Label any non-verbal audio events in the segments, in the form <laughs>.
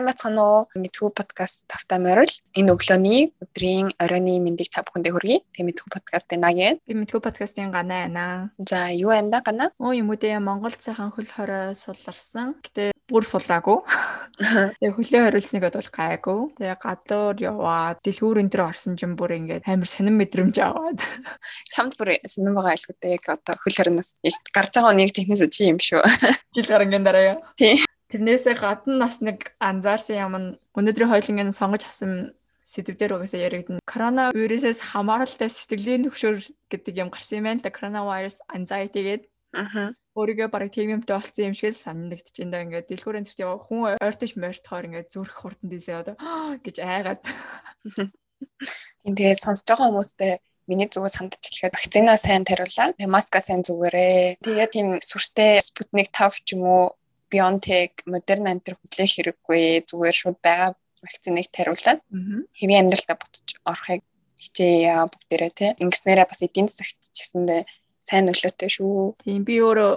сайн бацхан уу? Мэдхүү подкаст тавтай морил. Энэ өглөөний өдрийн оройны мэндийг та бүхэндээ хүргэе. Тэгээ Мэдхүү подкастын Наги. Би Мэдхүү подкастын Ганаа байна. За, юу байна да Ганаа? Оо юм уу дээ Монгол цайхан хөл хорой суларсан. Гэтэ бүр сулраагүй. <laughs> Тэгээ хөлөө хориулсныг бодвол гайгүй. Тэгээ гадуур яваад дэлгүүр энэ төр орсон ч юм бүр ингээд амар сонин мэдрэмж аваад. <laughs> Чамд бүр сонин байгаа айлгүй дээ. Яг одоо хөл хорноос гарч байгаа нэг технээс чи юм шүү. <laughs> Жил гарангийн дараа яа. Тий. Тэрнээсээ гадна бас нэг анзаарсан юм нь өнөөдрийн хойлонгийн сонгож авсан сэдвээр угаасаа яригдана. Коронавирусээс хамааралтай сэтгэлийн төвшөр гэдэг юм гарсан юм байна. Coronavirus anxiety гэдэг. Аа. Өөрийгөө бараг тийм юмтай болсон юм шиг санагдаж байна. Ингээд дэлгүүрэн төрт ява хүн ойртож морьтохоор ингээд зүрх хурдан дийсээ одоо гэж айгаад. <laughs> Тийм тэгээ сонсож байгаа хүмүүстээ миний зүгээс хандчихлаа вакцина сайн тариулаа. Маска сайн зүгээрээ. Тэгээ тийм сүртэй Sputnik 5 ч юм уу BioNTech, Moderna энэ төр хүлээх хэрэггүй зүгээр шууд байгаа вакциныг тариулаад хэвийн амьдралтаа буцаж орохыг хичээе бүгдээрээ тий. Ингэснээрээ бас эдийн засагт ч гэсэндээ сайн нөлөөтэй шүү. Тийм би өөрөө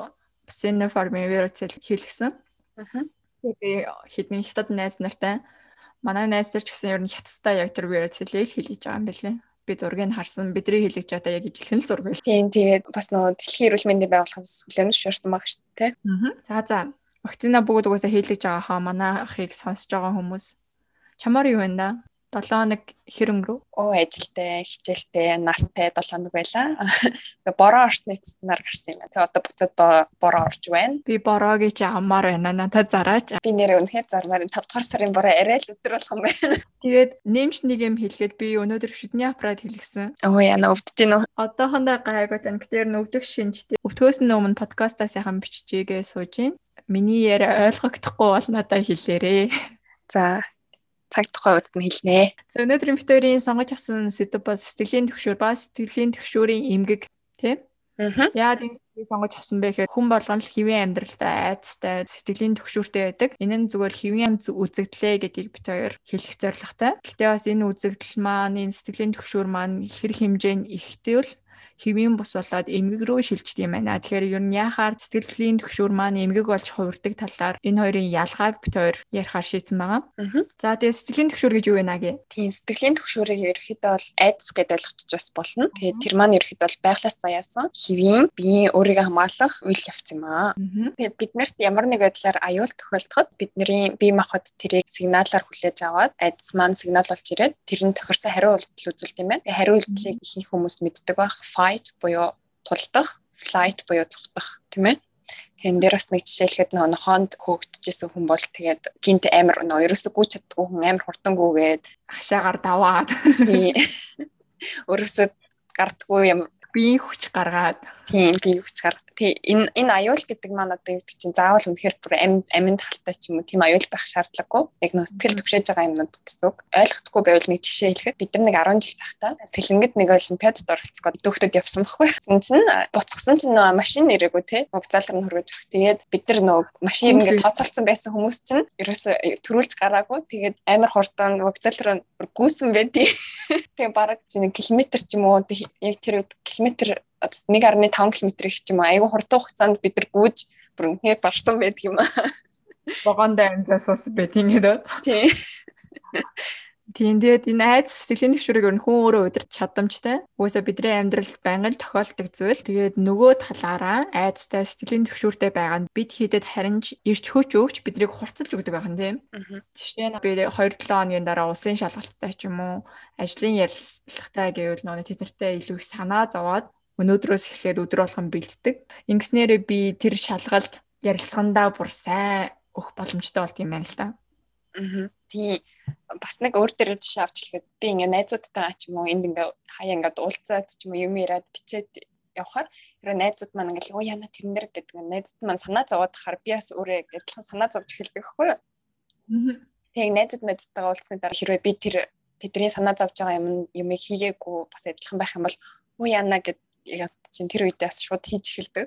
Sinopharm вирусыг хийлгсэн. Аа. Би хэдний хятад найз нартай манай найз нар ч гэсэн ер нь хятадтай яг тэр вирусыг хийлгэж байгаа юм билээ би зургийг харсан бидний хэлэж чадаа яг ижилхэн зураг байл. Тийм тэгээд бас нөгөө дэлхийн эрүүл мэндийн байгууллагаас хүлээмж шуурсан байгаа шүү дээ. Аа. За за вакцина бүгд угаасаа хийлгэж байгаа хаа манай ахыг сонсож байгаа хүмүүс чамаар юу вэ да? 7 хоног хэр өнгөрөв? Оо ажилтай, хичээлтэй, нартай 7 хоног байлаа. Бороо орсны нар гарсан юм байна. Тэгээ одоо буцаад бороо орж байна. Би бороогийн чи аммаар байна. Надад зараач. Би нэрээ үнэхээр зармаар 5 дугаар сарын бороо арай л өдөр болох юм байна. Тэгээд нэмж нэг юм хэлгээд би өнөөдөр шүдний аппарат хэлгсэн. Оо яна өвдөж гин үү? Одоохондоо гайгүй тань. Тэр нөвдөх шинжтэй. Өвтгөөс нь өмнө подкастаа сайхан биччихээгээ сууж гин. Миний яриа ойлгогдохгүй бол надад хэлээрээ. За цаг тухай удаад нь хэлнэ. За өнөөдрийн битүүрийн сонгож авсан сэдв бол сэтгэлийн төвшөр ба сэтгэлийн төвшөрийн эмгэг тийм. Аа. Яагаад энэ сэдвийг сонгож авсан бэ гэхээр хүн болгон л хэвийн амьдралтай айцтай сэтгэлийн төвшөртэй байдаг. Энэ нь зүгээр хэвийн үзэгдлээ гэдгийг бит хоёр хэлэх зорилготой. Гэхдээ бас энэ үзэгдэл маань энэ сэтгэлийн төвшөр маань хэрэг хэмжээнд ихтэй бол хэвийн бус болоод эмгэг рүү шилждэг юм байна. Тэгэхээр ер нь яхаар сэтгэлийн төгшүүр маань эмгэг болж хувирдаг талаар энэ хоёрын ялгааг бит хоёр ярихаар шийдсэн байгаа. За тэгээ сэтгэлийн төгшүүр гэж юу вэ наги? Тийм сэтгэлийн төгшүүрийг ерөөхдөө бол айдас гэдээ ойлгочих бас болно. Тэгээд тэр маань ерөөхдөө бол байглаас заяасан хэвийн биеийн өөрийгөө хамгаалах үйл явц юм аа. Тэгээд биднэрт ямар нэг байдлаар аюул тохиолдоход бидний бие махбод тэрийг сигналаар хүлээж аваад айдас маань сигнал болж ирээд тэр нь тохирсон хариу үйлдэл үзүүлдэг юм байна. Тэгээд хариу үйлдлийг ихэнх хүмүүс мэддэг байх fight буюу тулдах, flight буюу зүхтах тийм ээ. Тэн дээр бас нэг жишээлхэд нөгөө нохоонд хөөгдөжсэн хүн бол тэгээд гинт амар нөгөө ерөөсөө гүйч чаддгүй хүн амар хурдангүйгээд хашаагаар даваад ерөөсөө <laughs> гардггүй юм биеийн хүч гаргаад. Тийм биеийн хүч гаргаад тий энэ энэ аюул гэдэг маань одоо юу гэдэг чинь заавал үнэхээр бүр амьд талтай ч юм уу тийм аюул байх шаардлагагүй. Яг нөө сэтгэл төвшөөж байгаа юмнууд гэсэн үг. Ойлгохгүй байвал нэг жишээ хэлэхэд бид нар нэг 10 жил тахтаа сэлэнгэд нэг олимпиадад оролцоход дүүхтүүд явсан байхгүй <laughs> энэ чинь буцсан чинь нөө машин нэрээгүй тий угзаалар нь хөргөж авах. Тэгээд бид нар нөө машин ингээд тооцоолсон байсан хүмүүс чинь ерөөсө төрүүлж гараагүй. Тэгээд амар хурдан угзаалар нь гүйсэн байдیں۔ <laughs> Тэгээ бараг чинь километр ч юм уу яг тэр үед километр 1.5 км их ч юм уу айгүй хурдан хугацаанд бид нар гүйж бүр үнээр барсан байдаг юм аа. Богондоо амжаас ус байт ингэдэг. Тийм. Тийм тэгээд энэ айц сэтгэлийн төвшөрийг ер нь хүн өөрөө удирч чадамжтай. Угаасаа бидний амьдралд байнгын тохиолддог зүйл. Тэгээд нөгөө талаараа айцтай сэтгэлийн төвшөртэй байгаа нь бид хийдэд харин ч ирч хөч өгч биднийг хурцлж өгдөг байх нь тийм. Жишээ нь би 2-7 хоногийн дараа усын шалгалттай ч юм уу ажлын ярилцлагатай гэвэл нөгөө тэднэртэй илүү их санаа зовоод өнөөдрөөс эхлээд өдөр болгон бэлддэг. Ингэснээрээ би тэр шалгалт ярилцлагандаа бүр сайн өгөх боломжтой болт юм байна л да. Аа. Тийм бас нэг өөр дээр жишээ авч хэлэхэд би ингээ найзуудтайгаа ч юм уу энд ингээ хаяа ингээ уулзаад ч юм уу юм яриад бичээд явхаар хэрэг найзууд маань ингээл оо яна тэрнэр гэдэг найзууд маань санаа зовоод хахаар би бас өөрөө адилхан санаа зовж эхэлдэг байхгүй юу. Тэг найзууд найзтайгаа уулзсны дараа хэрвээ би тэр тэдний санаа зовж байгаа юм юмыг хийгээгүй бас адилхан байх юм бол оо яна гэд яг чинь тэр үедээ бас шууд хийж эхэлдэг.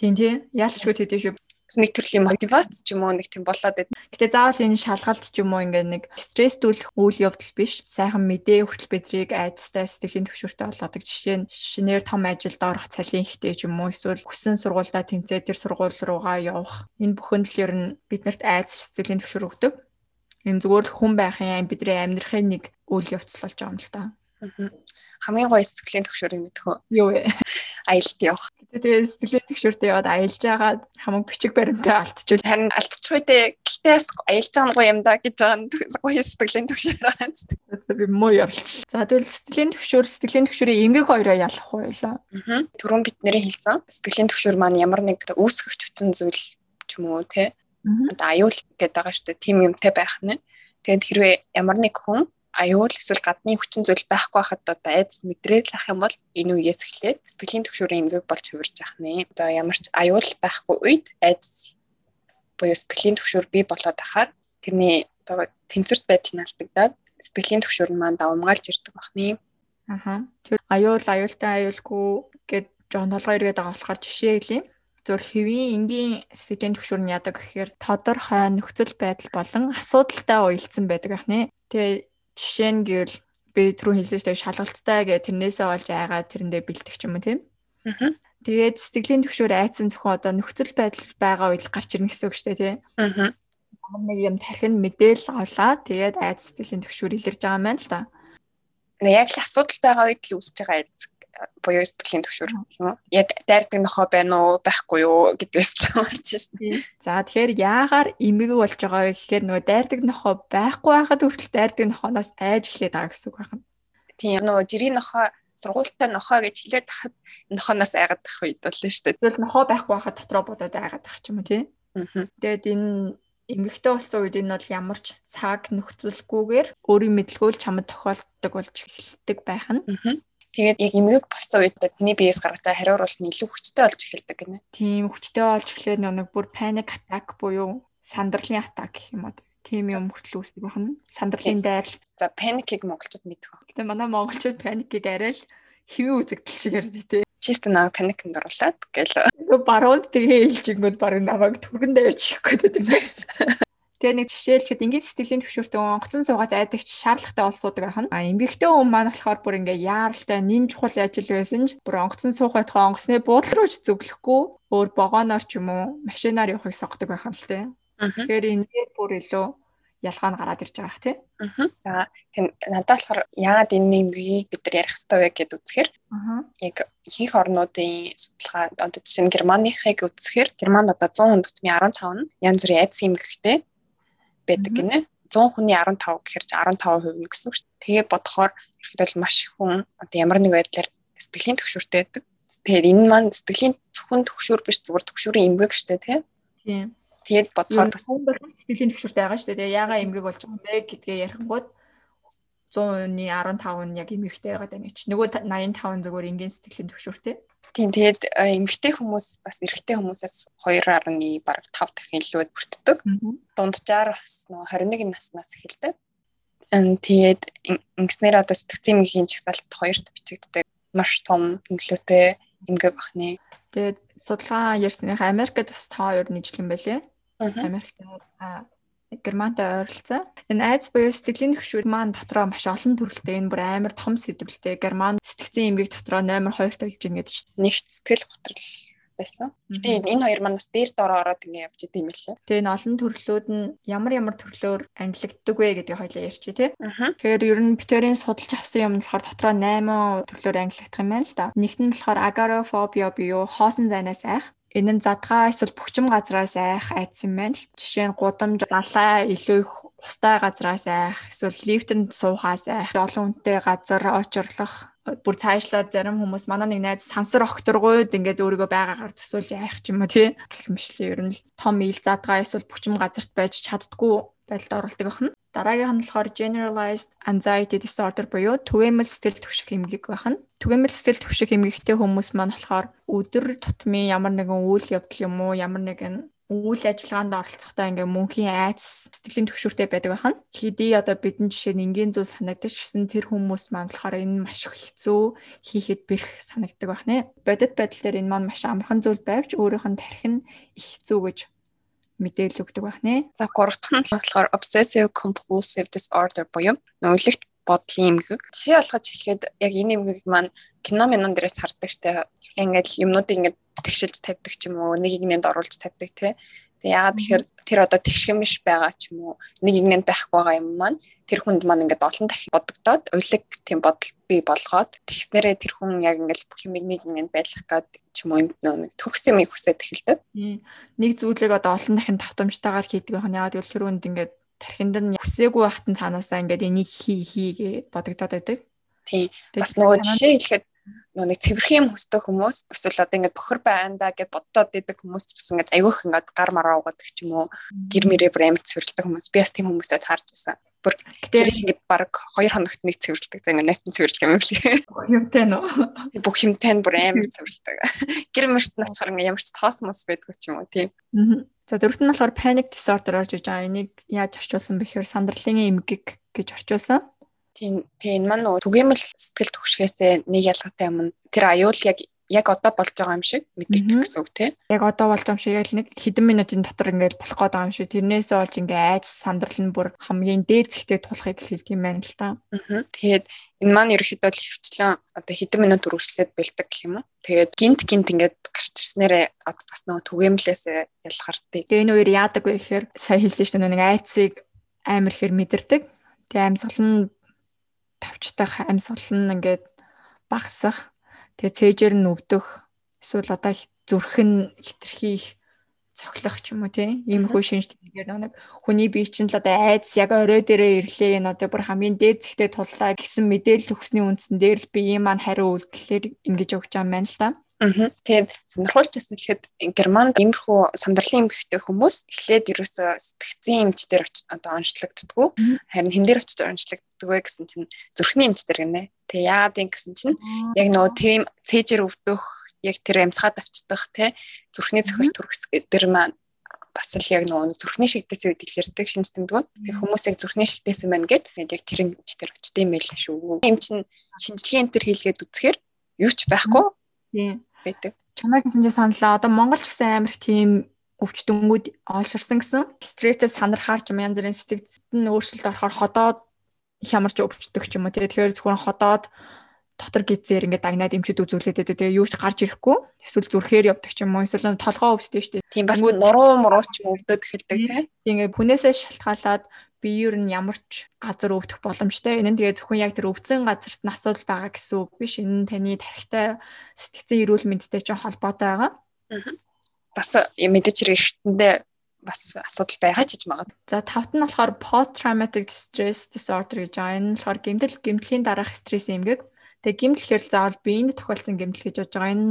Тийм тий. Яалчгүй тэтэй шүү. Нэг төрлийн мотивац ч юм уу нэг тийм болоод байд. Гэтэ заавал энэ шалгалт ч юм уу ингээ нэг стресстүүлэх үйл явдал биш. Сайхан мэдээ хүртэл бидрийг айдастай сэтгэлийн төвшөртэй болгодог. Жишээ нь шинээр том ажилд орох цалин ихтэй ч юм уу эсвэл хүссэн сургуультай тэмцээ тэр сургууль руугаа явах. Энэ бүхэн л ер нь биднэрт айдас сэтгэлийн төвшөр өгдөг. Энэ зүгээр л хүн байхын бидний амьдрахын нэг үйл явц болж байгаа юм л та. Хамгийн гоё сэтгэлийн төвшөр юм мэдхөө. Юу вэ? Аялалд явах. Тэгээ сэтгэлийн төвшөртэй яваад аялж байгаа хамаг бичиг баримтаа алдчихвал харин алдчих үедээ гэхдээ аялж байгаа гоё юм да гэж байгаа гоё сэтгэлийн төвшөр байгаа. Би муу явуулчих. За тэгвэл сэтгэлийн төвшөр сэтгэлийн төвшөрийн эмгэг хоёроо ялах байлаа. Аа. Түрүүн бид нэрээ хэлсэн. Сэтгэлийн төвшөр маань ямар нэг үүсгэж хүчин зүйл ч юм уу те. Одоо аюул гэдэг байгаа шүү дээ. Тим юмтай байх нь. Тэгээд хэрвээ ямар нэг хүн аюул эсвэл гадны хүчин зүйл байхгүй хахад одоо айдас мэдрээд лах юм бол энэ үеэс эхлээд сэтгэлийн төвшөрийн эмгэг болж хувирж яах нэ. Одоо ямар ч аюул байхгүй үед айдас буюу сэтгэлийн төвшөр бий болоод ахаар тэрний одоо тэнцвэрт байдал алдагдаад сэтгэлийн төвшөр нь маань давмгаалж ирдэг бахны. Аха. Тэр аюул аюултай аюулгүй гэд жоон толгой ирээд байгаа болохоор жишээ хэлье зөв хэвийн энгийн сэтгэлийн төвшөр нь яадаг гэхээр тодорхой нөхцөл байдал болон асуудалтай уялдсан байдаг ахнэ. Тэгээ Жишээ нь гэвэл би түрүү хэлсэн шүү дээ шалгалттай гэх тэрнээсээ олж айгаад тэрэндээ бэлдэх юм уу тийм. Аа. Тэгээд сэтгэлийн төвшөр айцсан зөвхөн одоо нөхцөл байдал байгаа үед гарч ирнэ гэсэн үг шүү дээ тийм. Аа. Нэг юм тархин мэдээл олаа тэгээд айц сэтгэлийн төвшөр илэрж байгаа юм байна л да. Яг л асуудал байгаа үед л үүсэж байгаа айц буюу сэтгэлийн төвшөр юм уу? Яг дайрдаг нохоо байна уу, байхгүй юу гэдгээс <laughs> марч шээ. За тэгэхээр яагаар эмгэг болж байгаа вэ гэхээр нөгөө дайрдаг нохоо байхгүй байхад хүртэл дайрдаг нохооноос айж эхлэх байгаа гэсэн үг байна. Тийм нөгөө жирийн нохоо сургуультай нохоо гэж хэлээд тахад нохооноос айгаад тах үед бол нь шүү дээ. Зөвл нохоо байхгүй байхад дотроо бодоод айгаад тах ч юм уу тий. Тэгээд энэ эмгэгтэй болсон үед энэ бол ямар ч цаг нөхцөлгүйгээр өөрийн мэдлгөөл чамд тохиолддог болж эхэлдэг байх нь. Тэгээд яг эмгэг болсон үед таны биеэс гаргацаа хариур бол илүү хүчтэй болж эхэлдэг гинэ. Тийм хүчтэй болж эхлээд нэг бүр panic attack буюу сандарлын атак гэх юм уу. Тийм юм хүртэл үүсдэг байна. Сандарлын дайрал. За паникийг монголчууд мэдэх баг. Гэтэ манай монголчууд паникийг арай л хэвэн үзэгдэл шиг ярьдаг тий. Чист нэг паникнд оруулаад гэл. Баруунд тэгээ хэлжингүүд баг намайг түргэн давж чихэх гээд байдаг. Тэгээ нэг жишээлчүүд ингийн сэтгэлийн төвшөртөө онгоцон суугаас айдагч шаардлагатай олсуудаг байх нь. А эмгэгтэй хүн маань болохоор бүр ингээ яаралтай нин чухал ажил байсан ч бүр онгоцон суух байтугай онгоцны буудлын руу ч зөвлөхгүй өөр вагоноор ч юм уу машинаар явахыг сонгодог байх юм л тэ. Тэгэхээр энэ бүр илүү ялгаа нь гараад ирж байгаа их тий. За тийм надад болохоор яагаад энэ нэмгийг бид нар ярих хэрэгтэй вэ гэдээ үзэхээр яг ихэнх орнуудын судалгаа одоо жишээ нь Германыхыг үзэхээр Германд одоо 100 хүн дотны 15 нь янз бүрийн айдас эмгэгтэй байдаг гинэ. 100 хүний 15 гэхэр 15% нь гэсэн үг шүү. Тэгээ бодохоор ерөөдөө маш хүн одоо ямар нэг байдлаар сэтгэлийн төвшөртэй байдаг. Тэгэхээр энэ маань сэтгэлийн зөвхөн төвшөр биш зүгээр төвшөрийн эмгэг шүү дээ тийм. Тэгээд бодохоор сэтгэлийн төвшөртэй байгаа шүү дээ. Яагаад эмгэг болж байгаа юм бэ гэдгээ ярихгууд 100-ны 15 нь яг эмгэгтэй байгаад байна гэж. Нөгөө 85 зүгээр энгийн сэтгэлийн төвшөртэй. Тийм тэгээд эмэгтэй хүмүүс бас эрэгтэй хүмүүсээс 2.1 бараг 5 дахин илүү бүрддэг. Дунджаар бас нөгөө 21 наснаас эхэлдэг. Тэгээд ингэснээр одоо сэтгцийн эмгэгийн чагсаалт хоёрт бичигддэг маш том нөлөөтэй эмгэг бахны. Тэгээд судалгаа ярьсных Америкт бас та хоёр нийтлэн байлээ. Америкт Германтай ойролцоо. Энэ айц буюу сэтгэлийн төвшөр маань дотроо маш олон төрөлтэй. Энэ бүр амар том сэдвэлтэй. Герман сэтгцэн эмгэг дотроо номер 2-т явж байна гэдэг чинь. Нэгт сэтгэл готрол байсан. Гэтэ энэ хоёр манаас дээр дороо ороод ингэ явж идэм юм лээ. Тэгээ энэ олон төрлүүд нь ямар ямар төрлөөр ангилагддаг вэ гэдгийг хоёлаа ярьчих тий. Тэгэхээр ер нь битэрийн судалж авсан юм болохоор дотроо 8 төрлөөр ангилагдах юм байна л да. Нэгт нь болохоор агорофобиа буюу хоосон зайнаас айх. Энэ нь задгаа эсвэл бөхчм газраас айх айдас юм байна л. Жишээ нь гудамж, далай илүү их устай газраас айх, эсвэл лифтэнд суухаас айх, олон хүнтэй газар очирлох бүр цаашлаад зарим хүмүүс манай нэг найз сансар огторгууд ингээд өөрийгөө байгаагаар төсөөлж яах ч юм уу тий гэх мэтлээ ер нь л том ил задгаа эсвэл бүчим газарт байж чаддгүй байдалд оролдог байна. Дараагийнх нь болохоор generalized anxiety disorder буюу түгээмэл сэтгэл түвших эмгэг байна. Түгээмэл сэтгэл түвших эмгэгтэй хүмүүс маань болохоор өдөр тутмын ямар нэгэн үйл явдал юм уу ямар нэгэн үйл ажиллагаанд оролцохдоо ингээ мөнхийн айц сэтгэлийн төвшөртэй байдаг байна. Хэдий одоо бидний жишээ нь энгийн зүйл санагдаж гисэн тэр хүмүүс маань болохоор энэ маш их хэцүү хийхэд бэрх санагддаг байна. Бодит байдал дээр энэ маань маш амархан зүйл байвч өөрийнх нь тарих нь их хэцүү гэж мэдээлэл өгдөг байх нэ. За гурав дахь нь болохоор obsessive compulsive disorder буюу нөлөгт бодлын эмгэг. Жишээ олгож хэлэхэд яг энэ эмгэг маань кино минон дээрээс хардаг штэ. Ингээд юмнуудыг ингээд тэгшилж тавьдаг ч юм уу, нэг игнэнд оруулж тавьдаг те. Тэгээ яагаад тэгэхээр тэр одоо тэгшгэн биш байгаа ч юм уу, нэг игнэнд байхгүй байгаа юм маань тэр хүнд маань ингээд олон дахин бодогдоод уйлаг тийм бодол бий болгоод тэгснээрээ тэр хүн яг ингээд бүх юмыг нэг игнэнд байлгах гээд ч юм уу нэг төгс юм хүсээд эхэлдэг. Нэг зүйлийг одоо олон дахин тавтамжтайгаар хийдэг байх нь яагаад гэвэл тэр хүнд ингээд тархинд нь хүсээгүй хатан цаанаасаа ингээд энийг хий хий гэж бодогдоод байдаг. Тийм. Бас нөгөө жишээ хэлэхэд нөгөө нэг цэвэрхэн юм хүсдэг хүмүүс эсвэл одоо ингээд бохор байндаа гэж боддоод идэг хүмүүс бас ингээд аявих ингээд гар мараа угадаг ч юм уу гэр мэрээ бүр амар цэвэрлдэг хүмүүс би бас тийм хүмүүстэй таарч байсан. Бүр тэр ингээд баг 2 хоногт нэг цэвэрлдэг. За ингээд найтан цэвэрлэх юм лээ. Бүх юмтай нөө. Бүх юмтай бүр амар цэвэрлдэг. Гэр мөрт нь очихоор ингээд ямар ч тоос мос байдгүй ч юм уу тийм. За дөрөвт нь болохоор panic disorder орж иж байгаа. Энийг яаж орчуулсан бэхээр сандралын эмгэг гэж орчуулсан. Тийм тийм маань нөгөө түгээмэл сэтгэл түгшгээсээ нэг ялгаатай юм. Тэр аюул яг яг одоо болж байгаа юм шиг мэддэг гэсэн үг тийм. Яг одоо болж байгаа юм шиг яг нэг хэдэн минутын дотор ингээд болох гээд байгаа юм шиг. Тэрнээс олж ингээд айц сандрал нь бүр хамгийн дээд зэгтээ тулахыг хэлдэг юм байна л да. Аа. Тэгээд энэ маань ерөөхдөө л хөвчлэн одоо хэдэн минут үргэлжлээд бэлдэг гэх юм уу. Тэгээд гинт гинт ингээд гарч ирснээрээ бас нөгөө түгээмлээс ялгаартай. Тэгээ энэ үеэр яадаг вэ гэхээр сая хэлсэн шүү дээ нэг айцыг амар ихээр мэдэрдэг. Тэгээ амьсгал нь тавчдах амьсгал нь ингээд багасах. Тэгээ цээжээр нь өвдөх. Эсвэл одоо зүрх нь хитрхийх цоглох ч юм уу тийм иймэрхүү шинж тэмдгээр нэг хүний бие чинь л одоо айдас яг орой дээрээ ирлээ энэ одоо бүр хамгийн дээд зэгтээ туллаа гэсэн мэдээлэл өгсөний үндсэн дээр л би ийм маань хариу үйлдэлээр ингэж өгч байгаа юм байна л та. Аа. Тэгээд сонирхолтой хэлэхэд Германд иймэрхүү сандралын эмгэгтэй хүмүүс эхлээд ерөөсөө сэтгцийн эмч дээр очиж одоо онцлогддгүү. Харин хэн дээр очиж онцлогддог вэ гэсэн чинь зүрхний эмч дээр гинэ. Тэгээ яагаад юм гэсэн чинь яг нөгөө тийм цээжэр өвдөх яг тэр амьсгаад авчдах те зүрхний цохилт төрөхс дээр маань бас л яг нөгөө зүрхний шигдээс үед илэрдэг шинж тэмдгэн. Тэг хүмүүсийг зүрхний шигдээсэн байна гэд яг тэр эмч дээр очдөг юм байл шүү. Эм чин шинжилгээ энэ төр хийлгээд үзэхээр юу ч байхгүй. Тийм байдаг. Чамайг гэсэн чинь саналаа. Одоо Монгол ч гэсэн амар их тийм өвчтөнгүүд олширсан гэсэн. Стрессээс санархаар ч юм янз бүрийн сэтгэцэд нь өөрчлөлт орохоор ходоод хямарч өвчтдөг ч юм уу. Тэгэхээр зөвхөн ходоод дотор гизээр ингээд дагнаад эмчүүд үзүүлээд байдаг. Тэгээ юу ч гарч ирэхгүй. Эсвэл зүрхээр явдаг ч юм уу. Эсвэл толгоо өвчтэй шүү дээ. Тийм бас нуруу муруу ч өвдөд эхэлдэг тийм. Тийм ингээд хүнээсээ шалтгаалаад биеэр нь ямар ч газар өвдөх боломжтой. Энэ нь тэгээ зөвхөн яг тэр өвдсөн газарт нь асуудал байгаа гэсэн үг биш. Энэ нь таны тархитай сэтгцэн эрүүл мэндтэй ч холбоотой байгаа. Бас мэдээч хэрэгтэндээ бас асуудал байгаа ч гэж магад. За тавт нь болохоор post traumatic stress disorder гэж байгаа. Энэ нь болохоор гэмтэл гэмтлийн дараах стресс эмгэг. Тэгээ гэмтэл гэхэл заавал биеинд тохиолдсон гэмтэл гэж бодож байгаа. Энэ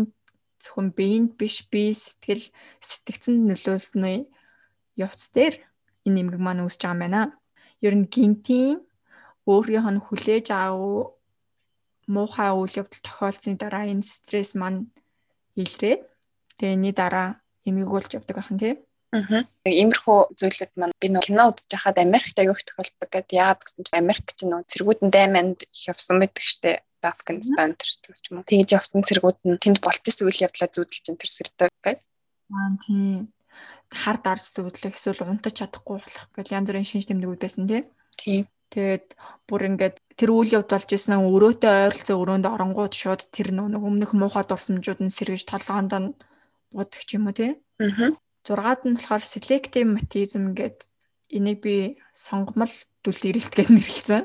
зөвхөн биеинд биш бие сэтгэл сэтгцэнд нөлөөлсөний явц дээр энэ нэмэг маань үүсэж байгаа юм байна. Ер нь гинтийн өөрийнх нь хүлээж аав муухай үйл явдал тохиолдсны дараа энэ стресс маань илрээд тэгээ энэний дараа эмгэгүүлж явдаг ахын тийм. Аа. Иймэрхүү зүйлүүд маань би нэг кино үзэж байхад Америкт аявих тохиолддог гэдэг яагаад гэсэн чинь Америк чинь нэг цэргүүдэн дайманд явсан байдаг штеп. Афганистан төртөг ч юм уу. Тэгж явсан цэргүүд нь тэнд болчихсон үйл явдлаа зүүдэлж энэ төрсөрдөг гэдэг. Аа тийм хар дарж зүудлэх эсвэл унтаж чадахгүй болох гэж янз бүрийн шинж тэмдгүүд байсан тийм. Тэгээд бүр ингээд тэр үйл явд болж исэн өрөөтэй ойролцоо өрөөнд оронгууд шууд тэр нэг өмнөх муухай дурсамжууд нь сэргэж толгоонд нь буудаг ч юм уу тий. Аа. Зургаад нь болохоор selective mutism гэдэг энийг би сонгомл дүл ирэлтгээд нэрлэлсэн.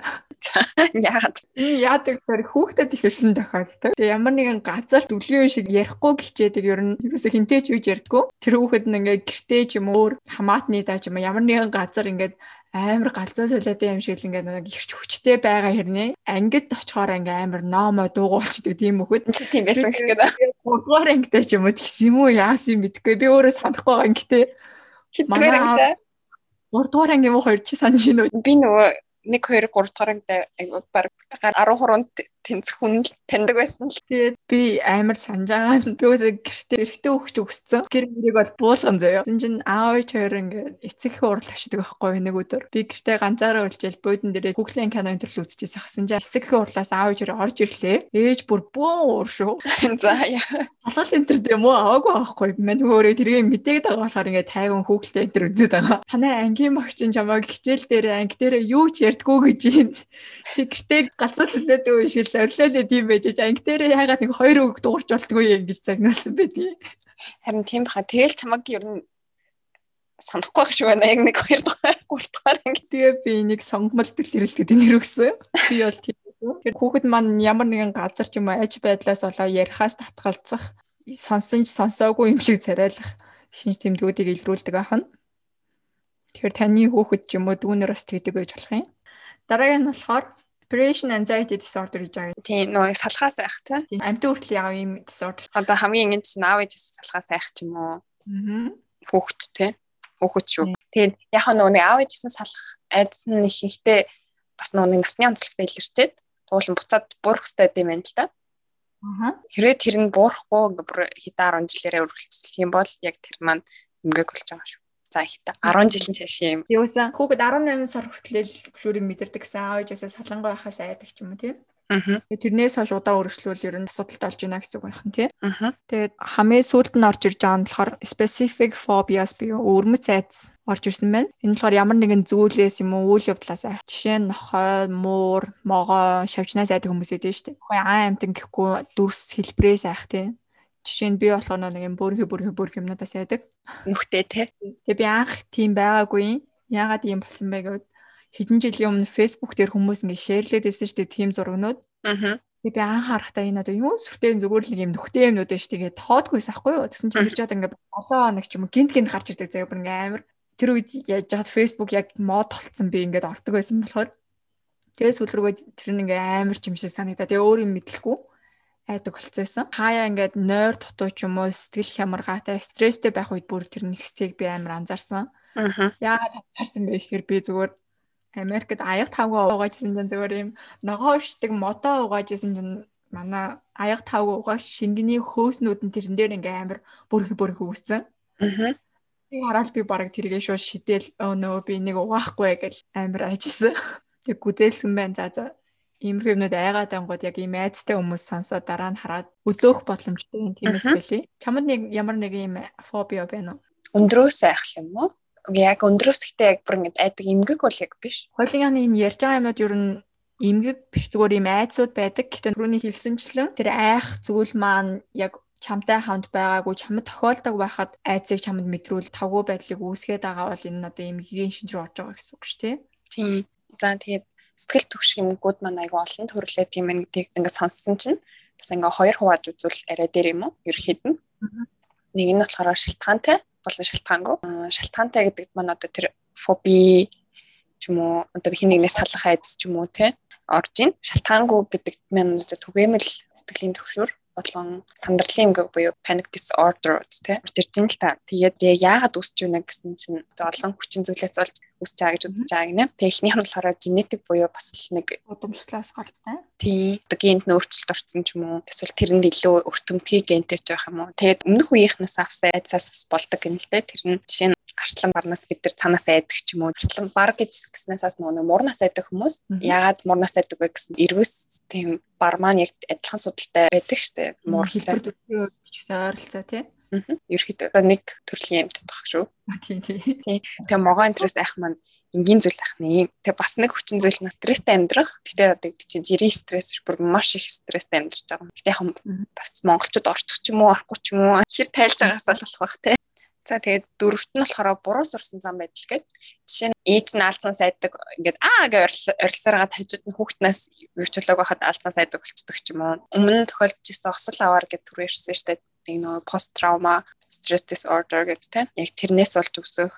Яагаад? Энэ яадаг гэхээр хүүхдэд их өршин тохиолдог. Тэгээ ямар нэгэн газар дүлийн шиг ярихгүй хичээдэг ер нь юусе хинтэй ч үж ярьдгүү. Тэр хүүхэд нь ингээд гэртээ ч юм өөр хамаатны даа ч юм ямар нэгэн газар ингээд амар галзуу солиотой юм шиг л ингээд нэг ихч хүчтэй байгаа хэрнээ ангид очихоор ингээ амар номоо дуугуулчдаг тийм мөхөд чи тийм байсан гэх гээд 3 дугаар ангитай ч юм уу тэгс юм уу яасан юм битгүй би өөрөө санахгүй байгаа ангитэй манай 3 дугаар анги юм уу 2 чи санаж гинөө би нөгөө 1 2 3 дугаар ангид баг 13 тэнцэх хүн таньдаг байсан л. Тэгээд би амар санджаагаа би үсээ гэртээ эргэтэй өгч өгсөн. Гэр мөрийг бол буулган заяа. Тин чин аав хоёр ингээ эцэг хурал авчдаг байхгүй нэг өдөр. Би гэртээ ганцаараа үлжээл буудан дээрээ Google-ийн кино интерл үзчихсэн хасан жаа эцэг хурлаас аав хоёр орж ирлээ. Ээж бүр бөө уур шүү. <laughs> За яа. Халгал энэ төр юм уу аваагүй аахгүй. Мань өөрөө тэрийг мэдээд байгаа болохоор ингээд тайван хүүхэлтэй энэ төр үзээд байгаа. Танай ангийн багч нь чамайг хичээл дээр анги дээр юу ч ярьдгүү гэж юм. Чи гэртээ галзуу сүлээд үйшил орилоо тийм байж анги дээр яагаад нэг хоёр үг дуурч болтгүй юм гэж загнуулсан байдгийг. Харин тийм баха. Тэгэл чамайг ер нь санахгүй байх шиг байна. Яг нэг хоёр дахь гурав дахь анги. Тэгээ би нэг сонгомол дэлгэрэлтэд нэр өгсөн. Би бол тийм Тэгэхээр хүүхэд маань ямар нэгэн газар ч юм уу аж байдлаас болоо ярихаас татгалзах, сонсон ч сонсоогүй юм шиг царайлах шинж тэмдгүүдийг илрүүлдэг ахна. Тэгэхээр таны хүүхэд ч юм уу дүүнер бас тэгдэг байж болох юм. Дараагийн нь болохоор Separation Anxiety Disorder гэж байгаа. Тийм нөө салхаас байх тийм. Амьтан хүртэл яав юм disorder. Одоо хамгийн ингэ чинь аав ээж салхаас байх ч юм уу. Аа. Хүүхэд тийм. Хүүхэд шүү. Тэгээд яг нөгөө нэг аав ээжсэн салах айдас нь их ихтэй бас нөгөө насны онцлогтой илэрчээд уулан буцаад буурах хэрэгтэй юм байна л да. Аа. Хэрвээ тэр нь буурахгүй бүр хэдэн 10 жилээрээ үргэлжлэх юм бол яг тэр маань эмгээг болж байгаа шүү. За ихтэй 10 жилийн цааш юм. Юусан хүүхэд 18 сар хүртэл гүшүүрийг мэдэрдэг гэсэн аав ээжээсээ салангуй байхаас айдаг ч юм уу тийм. Аа. Тэрнээс хойш удаа өргөжлүүл ер нь асуудалтай болж байна гэсэн үг байх нь тий. Аа. Тэгээд хамгийн сүүлд нь орж ирж байгаа нь болохоор specific phobias буюу өвөрмөц айдас орж ирсэн байна. Энэ болохоор ямар нэгэн зүйлээс юм уу үйл явдлаас айх. Жишээ нь нохой, муур, могоо, шавчнаас айдаг хүмүүс идэв шүү дээ. Хөөе аа амтан гэхгүй дүрс хэлбрээс айх тий. Жишээ нь би болохоор нэг юм бүрхи бүрхи бүрхи юмнуудаас айдаг. Нүхтэй тий. Тэгээ би анх тийм байгаагүй. Яагаад ийм болсон бэ гэвэл хэдэн жилийн өмнө Facebook дээр хүмүүс ингэ шеэрлээд байсан шүү дээ тийм зургнууд. Аа. Тэгээ би анхаарахтаа энэ одоо юу сүртэй зүгээр л нэг юм нөхтэй юмнууд байж тэгээ тоодгүйс ахгүй юу. Тэгсэн чинь тэр жоод ингэ 7 хоног ч юм гинт гинт гарч ирдэг заяа бүр ингэ амар. Тэр үед яаж жаад Facebook яг мод толцсон би ингээд ордог байсан болохоор тэгээ сүлрүүгээ тэр ингээ амар ч юм шиг санагдаа. Тэгээ өөр юм мэдлэхгүй айдаг болцсон. Хаяа ингээд нойр дутуу ч юм уу сэтгэл хямаргаатай стресстэй байх үед бүр тэр нэгсгийг би амар анзаарсан. Аа. Яагаад анзаарсан бэ гэхээр би зүгээр Америкт аяг тавгаа угаажсэн чинь зөвөр юм ногоо ишдэг модоо угаажсэн чинь манай аяг тавгаа угаач шингэний хөөснүүд нь тэрэн дээр ингээм амар бүрхи бүрхи үүссэн. Аа. Би хараад би бараг тэргээ шууд шидэл өө нөө би нэг угаахгүй гэж амар ажисан. Тэг гүзээлсэн байна за за. Иймэрхүү юмнууд айгаад ангууд яг ийм айцтай хүмүүс сонсоод дараа нь хараад өдөөх боломжтой юм тиймээс байлээ. Чамд нэг ямар нэг ийм фобиа байна уу? Өндрөөс айх юм уу? яг өндрөөсгтэй яг бүр ингэ айдаг эмгэг бол яг биш. Хойлын энэ ярьж байгаа юмуд ер нь эмгэг биш зүгээр юм айцуд байдаг. Гэхдээ түрүүний хэлсэнчлэн тэр айх зүйл маань яг чамтай хамт байгаагүй чамд тохиолдог байхад айцыг чамд мэдрүүл тавгүй байдлыг үүсгээд байгаа бол энэ одоо эмгэгийн шинж рүү орж байгаа гэсэн үг шүү дээ. Тийм. За тэгээд сэтгэл төвшг юмгууд маань айгүй олон төрлөө тийм ээ гэдгийг ингээд сонссон чинь бас ингээ хоёр хувааж үзвэл арай дээр юм уу? Ерхэд нь. Нэг нь болохоор шилтгаантай болон шалтгаангүй. Шалтгаантай гэдэг маань одоо тэр фоби ч юм уу одоо хин нэгнээс салах айдас ч юм уу те орж ийн. Шалтгаангүй гэдэг маань түгээмэл сэтгэлийн төвшөр болон сандарлын эмгэг буюу panic disorder тий орж ирж ин л та. Тэгээд яагаад үүсэж байна гэсэн чинь олон хүчин зүйлээс болж үүсэж байгаа гэж үзэж байгаа гинэ. Эхнийх нь болохоор генетик буюу бас л нэг удамшлаас гартай. Тий. Одоо генд нөөцөлт орсон ч юм уу. Эсвэл тэрэнд илүү өртөмтгий гентэй ч байх юм уу. Тэгээд өмнөх үеийнхнээс авсан айдсаас болдог гэнэ л дээ. Тэр нь жишээ нь арслан барнаас бид нар цанаас айдаг ч юм уу. Арслан бар гэж гиснээс нөгөө мурнаас айдаг хүмүүс яагаад мурнаас айдаг вэ гэсэн эрвэс тийм бар маань яг адилхан судалтай байдаг штэ. Мууралтай. гэсэн ойролцоо тий. Ерөөхдөө нэг төрлийн амьтад баг шүү. Тийм тийм. Тэгээ могоо энтрээс айх маань энгийн зүйл ах нэ. Тэгээ бас нэг хүчин зүйл нь стресстэй амьдрах. Гэтэ одоо чи жирийн стресс биш бүр маш их стресстэй амьдарч байгаа юм. Гэтэ бас монголчууд орчих ч юм уу, орохгүй ч юм уу хэр тайлж байгаас л болох бах те. За тэгээд дөрөвт нь болохоор буруу сурсан зам байдал гэж. Жишээ нь ээж нь алдсан сайддаг ингээд аа гэж орилсараа тажууд нь хүүхднээс юучлаг байхад алдсан сайддаг болцдог ч юм уу. Өмнө нь тохиолдож ирсэн осол аваар түр ярьсан шүү дээ. Нэг нөө пост траума, stress disorder гэдэг тийм. Яг тэрнээс болж өгсөх.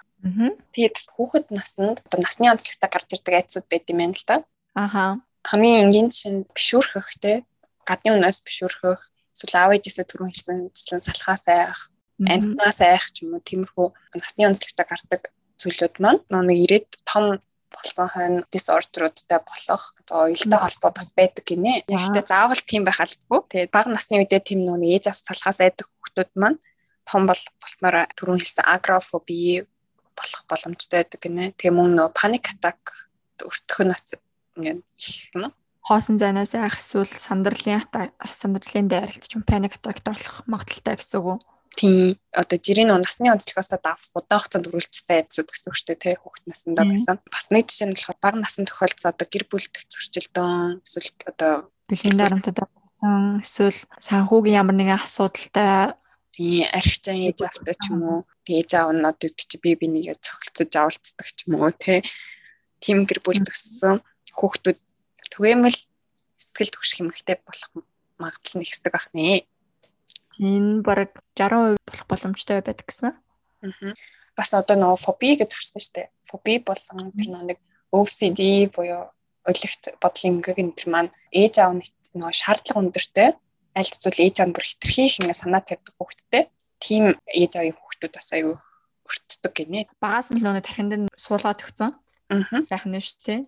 Тэгээд хүүхэд наснд одоо насны онцлогтой гарч ирдэг айцуд байд юм байна л да. Аха. Хамгийн энгийн жишээ нь бишүүрхэх тийм. Гадны үнээс бишүүрхэх, эсвэл аав ээжээсээ түрүүн хэлсэн жичлэн салхаас айх амьтнаас айх ч юм уу тиймэрхүү насны онцлогтой гардаг зүйлүүд маань нэг ирээд том болсон хойно дисордеруудтай болох одоо уялдаа холбоо бас байдаг гинэ. Гэхдээ заавал тийм байх албагүй. Тэгээд бага насны үедээ тийм нэг ээж авс салхаас айдаг хүмүүс маань том бол болсноор түрүүн хэлсэн агрофоби болох боломжтой байдаг гинэ. Тэгээ мөн нөө паник атак өртөх нь бас ингээд их юм уу? хоосон зайнаас айх эсвэл сандарлын сандарлын дайралт ч юм паник атакт болох магадaltaй гэсэн үг үү? Тийм одоо жирийн насны онцлогоос давс удаан хугацаанд үргэлжсэн айдсууд гэсэн үг шүү дээ тий хүүхэд насндаа байсан. Бас нэг жишээ нь болохоор бага насны тохиолдсон одоо гэр бүлдэх зөрчилдөөн эсвэл одоо бэлгийн дарамтад болсон эсвэл санхүүгийн ямар нэгэн асуудалтай тий архичаа ээж автаа ч юм уу ээж аав нь одоо чи би бинийгээ цогцолцож авалцдаг ч юм уу тий тийм гэр бүл төссөн хүүхдүүд түгээмэл сэтгэл төвших юмхтэй болох магадлал нэгсдэг байх нэ. Тийм баг 60% болох боломжтой байдаг гэсэн. Аа. Бас одоо нөгөө фоби гэж гарсан шүү дээ. Фоби болон тэр нэг OCD буюу өлегт бодлын эмгэг энэ төр маань ээж аав нөгөө шаардлага өндөртэй аль эсвэл ээж аав бүр хитрхи их ингээ санаа тавьдаг хүүхдтэй. Тим ээж аавын хүүхдүүд бас аюу өртдөг гинэ. Багаас нь л нөгөө тархинд нь суулгаад өгсөн. Аа. Сайхан нь шүү дээ.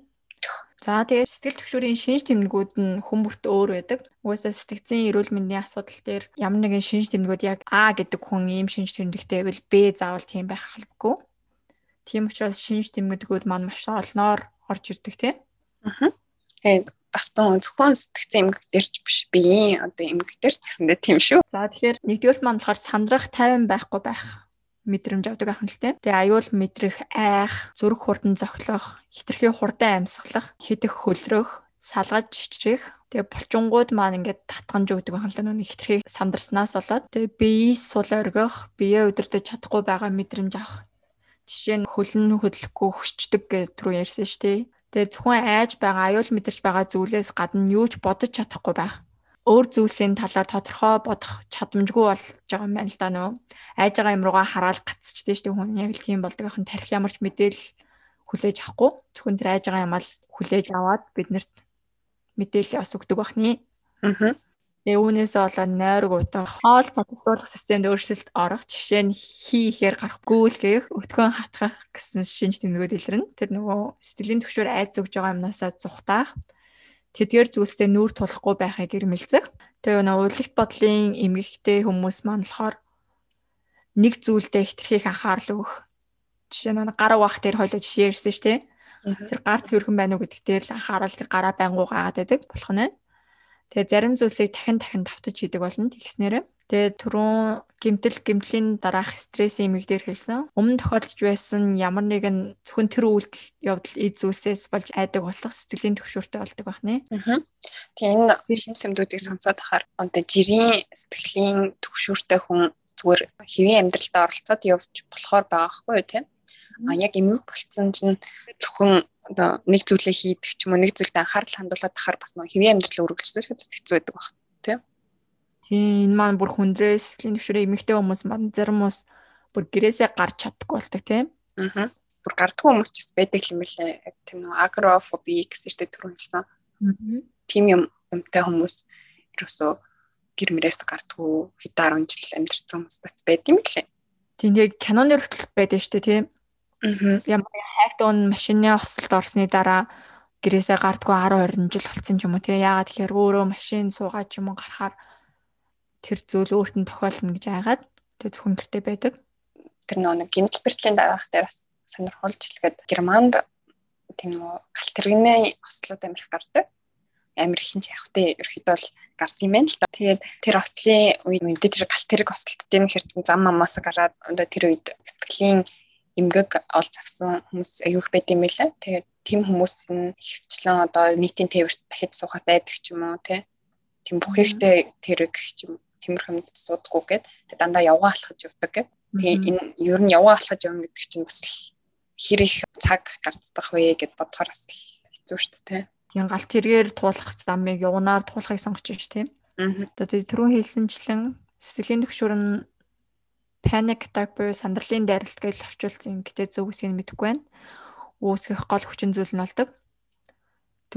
За тэгээд сэтгэл төвшөрийн шинж тэмдгүүд нь хүмүүрт өөр байдаг. Угаасаа сэтгцийн эрүүл мэндийн асуудал дээр ямар нэгэн шинж тэмдгүүд яг А гэдэг хүн ийм шинж тэмдэгтэй байвал Б заавал тийм байх албагүй. Тийм учраас шинж тэмдгүүд маань маш олноор орж ирдэг тийм. Аа. Тэгээд бас тун зөвхөн сэтгцэн эмгэг дээр ч биш биеийн одоо эмгэг дээр ч гэсэндээ тийм шүү. За тэгэхээр нэгдүгээр маань болохоор сандрах тайван байхгүй байх мэдрэмж авдаг ахын л тэ. Тэгээ аюул мэдрэх, айх, зүрх хурдан зохилох, хитрхи хурдан амьсгалах, хидэх хөлрөх, салгаж чичрэх Тэгээ булчингууд маань ингээд татганж өгдөг байна л да нүг хитрхи сандарснаас болоод тэгээ биеийг сул оргих, биеэ удирдах чадахгүй байгаа мэдрэмж авах. Жишээ нь хөлн хөдлөхгүй хөшчдөг гэж түрүү ярьсан шүү дээ. Тэгээ зөвхөн айж байгаа, аюул мэдэрч байгаа зүйлээс гадна юу ч бодож чадахгүй байх өөр зүйлсийн талаар тодорхой бодох чадамжгүй болж байгаа юм байна л да нөө. Айж байгаа юм руугаа хараад гацчихдээ шүү дээ хүн яг л тийм болдог ахын тарих ямарч мэдээл хүлээж авахгүй. Зөвхөн тэр айж байгаа юм ал хүлээж аваад биднэрт мэдээлэл бас өгдөг бахны. Аа. Тэгээ үүнээсээ болоод нойрог утга хоол боловсруулах системд өөрчлөлт орох жишээ нь хий ихээр гарах гүйлгэх өтгөн хатгах гэсэн шинж тэмдгүүд илэрнэ. Тэр нөгөө сэтгэлийн төвшөр айц өгж байгаа юмнасаа зүхтаах тэдгээр зүйлстэй нүүр тулахгүй байхыг ирмэлцэх. Тэгээ нөө уйлгт бодлын эмгэгтэй хүмүүс маань болохоор нэг зүйлдээ хитрхийг анхаарал өгөх. Жишээ нь гар угаах дээр хойлоо жишээ ярьсан шүү дээ. Тэр гар цэвэрхэн байна уу гэдэг дээр л анхаарал тэр гараа байнгуу гаагаад байдаг болох нь. Тэгээ зарим зүйлсийг дахин дахин давтаж хийдэг болно тэгснээрээ. Тэгээд түрүүн гимтэл гимтлийн дараах стресс имийг дээр хэлсэн. Өмнө тохиолдож байсан ямар нэгэн зөвхөн тэр үйлдэл явдал эд зүйлсээс болж айдаг болох сэтгэлийн төвшөртэй болдог байх нэ. Тэгээ энэ шин сэмдүүдийг сонсоод ахаар одоо жирийн сэтгэлийн төвшөртэй хүн зүгээр хэвийн амьдралдаа оролцоод явж болохоор байгаа хгүй тийм. А яг эмгэг болцсон чинь зөвхөн одоо нэг зүйлээ хийдэг ч юм уу нэг зүйлд анхаарал хандуулаад тахаар бас нэг хэвийн амьдрал үргэлжлүүлэх хэцүү байдаг баг тийм. Энэ маань бүр хүндрээс сэтгэлийн төвшөрөө эмэгтэй хүмүүс маань зарим хүмүүс бүр гэрээсээ гарч чаддаггүй болдог тийм. Аа. Бүр гардгүй хүмүүс ч бас байдаг юм лээ. Тийм нөө агрофоби чинь түрүү хэлсэн. Аа. Тийм юм юмтай хүмүүс ерөөсөө гэр мөрөөс гардгүй хэд 10 жил амьдэрсэн хүмүүс бас байд юм лээ. Тийм яг киноны хүртэл байдаг шүү дээ тийм. Аа. Ямар хайгт он машины хослолд орсны дараа гэрээсээ гардгүй 10 20 жил болсон ч юм уу тийм. Яагаад тэгэхээр өөрөө машин суугаад ч юм уу гарахаар тэр зүйл өөрт нь тохиолно гэж айгаад тэг зөвхөн гэртээ байдаг. Тэр нэг гинтл бэртлийн дараах дээр бас сонирхолж хэлгээд Германд тийм нөө галт тэрэгний ослууд амирх гардаг. Амир их ч явах те ерөөхдөө бол гард юм байна л да. Тэгээд тэр ослын үед мэдээ тэр галт тэрэг ослтж ийм хэрэг зам амаас гараад одоо тэр үед сэтгэлийн эмгэг олж авсан хүмүүс аюух байд юм байлаа. Тэгээд тийм хүмүүс нь хөвчлэн одоо нийтийн тээвэрт дахид суухаас айдаг ч юм уу те. Тийм бүх ихтэй тэрэг ч юм тиймэрхэн суудаггүй гээд тэг дандаа явгаа алхаж явдаг гээд тэгээ энэ ер нь явгаа алхаж явна гэдэг чинь бас хэр их цаг гарцдах вэ гэд бодохоор бас хэцүү шүү дээ тийм галт тэргээр туулах замыг явнаар туулахыг сонгож байна тийм аа тэгээ түрүүн хэлсэнчлэн сэтгэлийн төвшөр нь panic attack буюу сандарлын дайралт гэж орчуулсан. Гэтэ зөв үсгийг мэдэхгүй байна. Үүсгэх гол хүчин зүйл нь болдог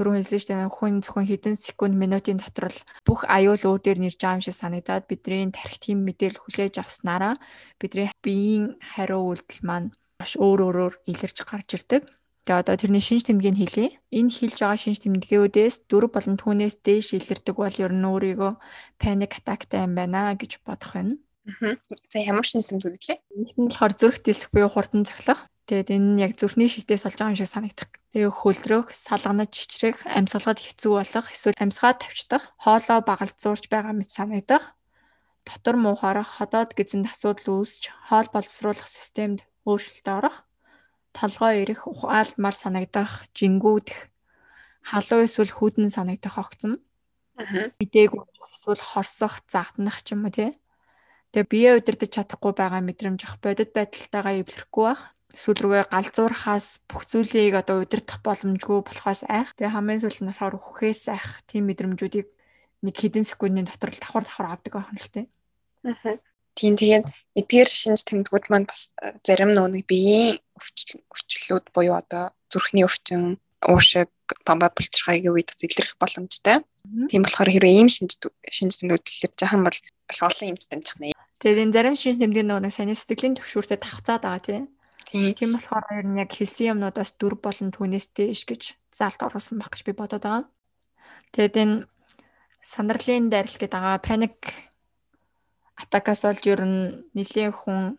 түрүүн хэлсэн шүү дээ хүн зөвхөн хэдэн секунд минутын дотор л бүх аюул өөр дээр нэрж байгаа юм шиг санагдаад бидний тархи тийм мэдээлэл хүлээж авснараа бидний биеийн хариу үйлдэл маань маш өөр өөрөөр илэрч гарч ирдэг. Тэгээ одоо тэрний шинж тэмдгийг хэлье. Энэ хэлж байгаа шинж тэмдгүүдээс дөрв болон түүнээс дээш илэрдэг бол ер нь өөрийгөө паник атактай юм байна гэж бодох байна. За ямар шинж тэмдэг лээ? Нэгт нь болохоор зүрх дэлсэх буюу хурдан цохилох. Тэгээд энэ нь яг зүрхний шигтээс олж байгаа юм шиг санагдах Тэгээ хөлдрөх, салганаж чичрэх, амьсгалахад хэцүү болох, эсвэл амьсгаа тавьчихдах, хоолоо багалзуурч байгаа мэт санагдах, дотор муухаарах, ходоод гизэнд асуудал үүсч, хоол боловсруулах системд өөрчлөлт орох, толгой ирэх, ухаалмар санагдах, жингүүдэх, халуун эсвэл хүдэн санагдах огцом. Мдээгүй эсвэл хорсох, загтнах ч юм уу тий. Тэгээ бие удирдах чадахгүй байгаа мэдрэмж ах бодит байдалтайгаа эвлэрэхгүй байх. Эсвэл рүүгээ галзуурхаас бүх зүйлийг одоо удирдах боломжгүй болохоос айх. Тэгээ хамгийн сүүл нь болохоор үхээс айх. Тийм мэдрэмжүүдийг нэг хэдэн секундын дотор л давхар давхар авдаг байх нь л тий. Аа. Тийм тэгээд эдгээр шинж тэмдгүүд маань бас зарим нэг биеийн өвчлөлүүд буюу одоо зүрхний өвчин, уушиг, бамбаа булчирхайгийн үед бас илэрх боломжтой. Тийм болохоор хэрвээ ийм шинж шинж тэмдгүүд юм бол олон юмч дамжих нэ. Тэгээд энэ зарим шинж нөгөө нэг саяны сэтгэлийн төвшүүртэй тавцаад байгаа тийм. Тийм болохоор ер нь яг хэлсэн юмнуудаас дүр болон түүнээс дээш гэж заалт оруулсан баг гэж би бодоод байгаа. Тэгээд энэ сандралын дайрал гэдэг байгаа паник атакаас олж ер нь нэлийн хүн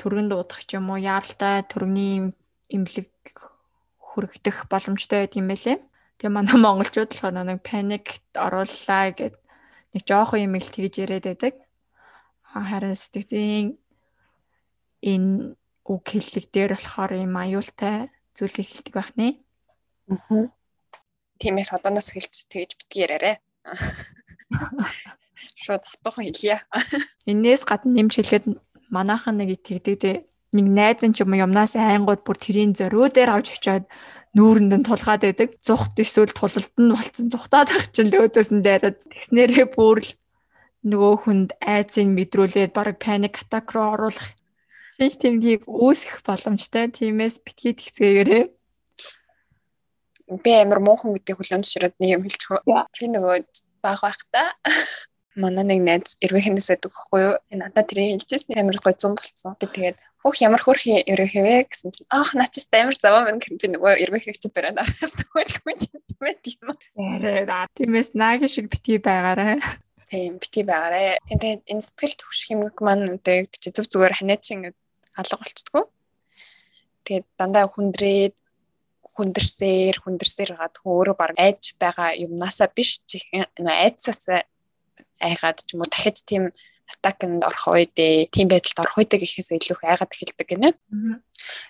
түргэн дуудах ч юм уу яаралтай түргний имлэг хүрэгдэх боломжтой байт юм байлээ. Тэгээ манай монголчууд болохоор нэг паникт орууллаа гэд нэг жоохон юм л тэгж яриад байдаг харин сэтгцийн энэ үг хэллэг дээр болохоор юм аюултай зүйлийг хэлдэг байх нэ. Аа. Тиймээс одооноос хэлж тэгж битгий яриарэ. <laughs> Шууд хатуухан хэлье. Энээс гадна нэмж хэлэхэд манайхан нэг тэгдэг нэг найз нь ч юм юмнаас айнгууд бүр тэрийн зориу дээр авч очиод нүүрэнд нь тулгаад байдаг. Зүхт эсвэл тулалд нь болцсон зүхтаад ах чинь өөдөөс нь дайраад тэгснээрээ бүр л нөгөө хүнд айцыг мэдрүүлээд баг паник атак руу оруулах шинж тэмдгийг үүсгэх боломжтой. Тиймээс битгий тэгцгээгээрээ. Би амар муухан гэдэг хүлэмжшрээд нэг юм хэлчихв. Би нөгөө баг байхдаа манай нэг найз эрвэхнээс байдаг байхгүй юу? Надад тэр хэлжсэн амар гойцсон болцсон. Би тэгээд хөх ямар хөрх ерөөхөө вэ гэсэн чинь аах нацис амар заваа мэн би нөгөө эрвэхийг чи бариад араас нөгөө хүн чинь мэд юм. Тиймээс нааги шиг битгий байгаарай. Тийм бити байгаарэ. Тэгээд энэ сэтгэл төвших хэмнэг маань одоо чи зөв зүгээр ханиачин алга болцдгоо. Тэгээд дандаа хүндрээд хүндэрсээр хүндэрсээр гад өөрөө баг айж байгаа юмнасаа биш айцсаас айгаад ч юм уу дахиж тийм атаканд орох үедээ тийм байдалд орох үедээ гэхээс илүү их айгаад эхэлдэг гинэ.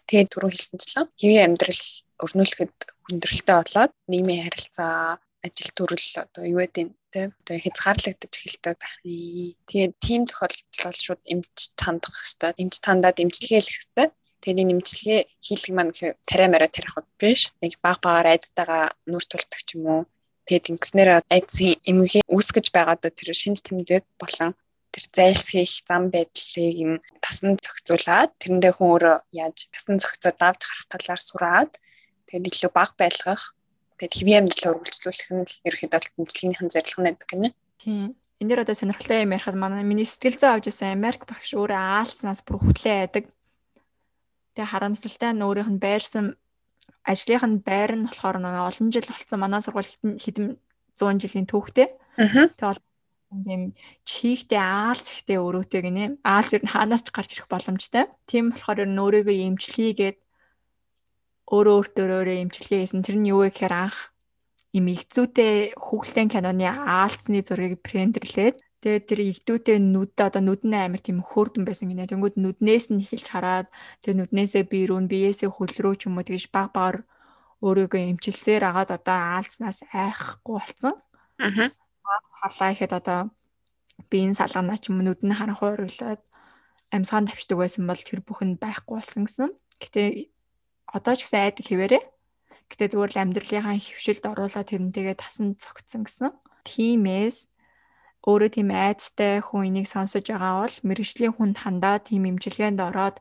Тэгээд түрүү хэлсэнчлэн хэвийн амьдрал өрнүүлэхэд хүндрэлтэй болоод нийгмийн харилцаа ажил төрөл одоо юу гэдэг тий одоо хязгаарлагдаж эхэлдэг байх нэ. Тэгээд тийм тохиолдолд бол шууд эмч тандах хэвээр эмч тандаад эмчилгээ хийх хэвээр Тэгээд энэ имчилгээ хийлэг маань тариа мараа тарихад биш. Нэг баг багаар айдтайгаа нүр тулдаг ч юм уу. Тэгээд ингэснээр айдсын эмгэг үүсгэж байгаад тэр шинж тэмдэг болон тэр зайлсхийх зам байдлыг юм тасан зохицуулаад тэрэндээ хүн өөрөө яаж тасан зохицоод давж гарах талаар сураад тэгээд илүү баг байлгах Тэгээд хэвийн амьдралаа үргэлжлүүлэх нь ерөөхдөө тэмцлэгийнхэн зорилго байдаг гинэ. Тийм. Энд дээр одоо сонирхолтой юм ярихад манай миний сэтгэл зүй авч байсан Америк багш өөрөө аалцнаас бүр хөтлөө байдаг. Тэгээ харамсалтай нь өөрийнх нь байрсан ажлынх нь байр нь болохоор нөгөө олон жил болсон манай сургууль хэдэн 100 жилийн түүхтэй. Тэгээ тийм чихтэй аалц ихтэй өрөөтэй гинэ. Аалц ер нь хаанаас ч гарч ирэх боломжтой. Тийм болохоор ер нь өөрийгөө эмчлэгээд өөрөө өөртөө эмчилгээ хийсэн. Тэр нь юу вэ гэхээр анх им игдүүтэй хүүхэлдэйн киноны аалцны зургийг принтерлээд тэгээд тэр игдүүтэй нүд одоо нүд нь амар тийм хөөрдөн байсан гинэ. Тэнгүүд нүднээс нь эхэлж хараад тэр нүднээсээ бие рүү биеэсээ хөл рүү ч юм уу тэгж баг багаар өөрийгөө эмчилсээр агаад одоо аалцнаас айхгүй болсон. Аа. Харлаа ихэд одоо биеийн салганаа ч юм нүд нь харанхуй уриглаад амьсгаан тавьчихдаг байсан бол тэр бүхэнд байхгүй болсон гэсэн. Гэтэ одоо ч гэсэн айдаг хэвээрээ. Гэтэ зүгээр л амьдралынхаа хөвшилд оруулаад тэрнтэйгээ тасан цогцсон гэсэн. Тимээс өөрөө тийм айцтай хүн энийг сонсож байгаа бол мэрэгжлийн хүнд хандаа тийм имчилгээнд ороод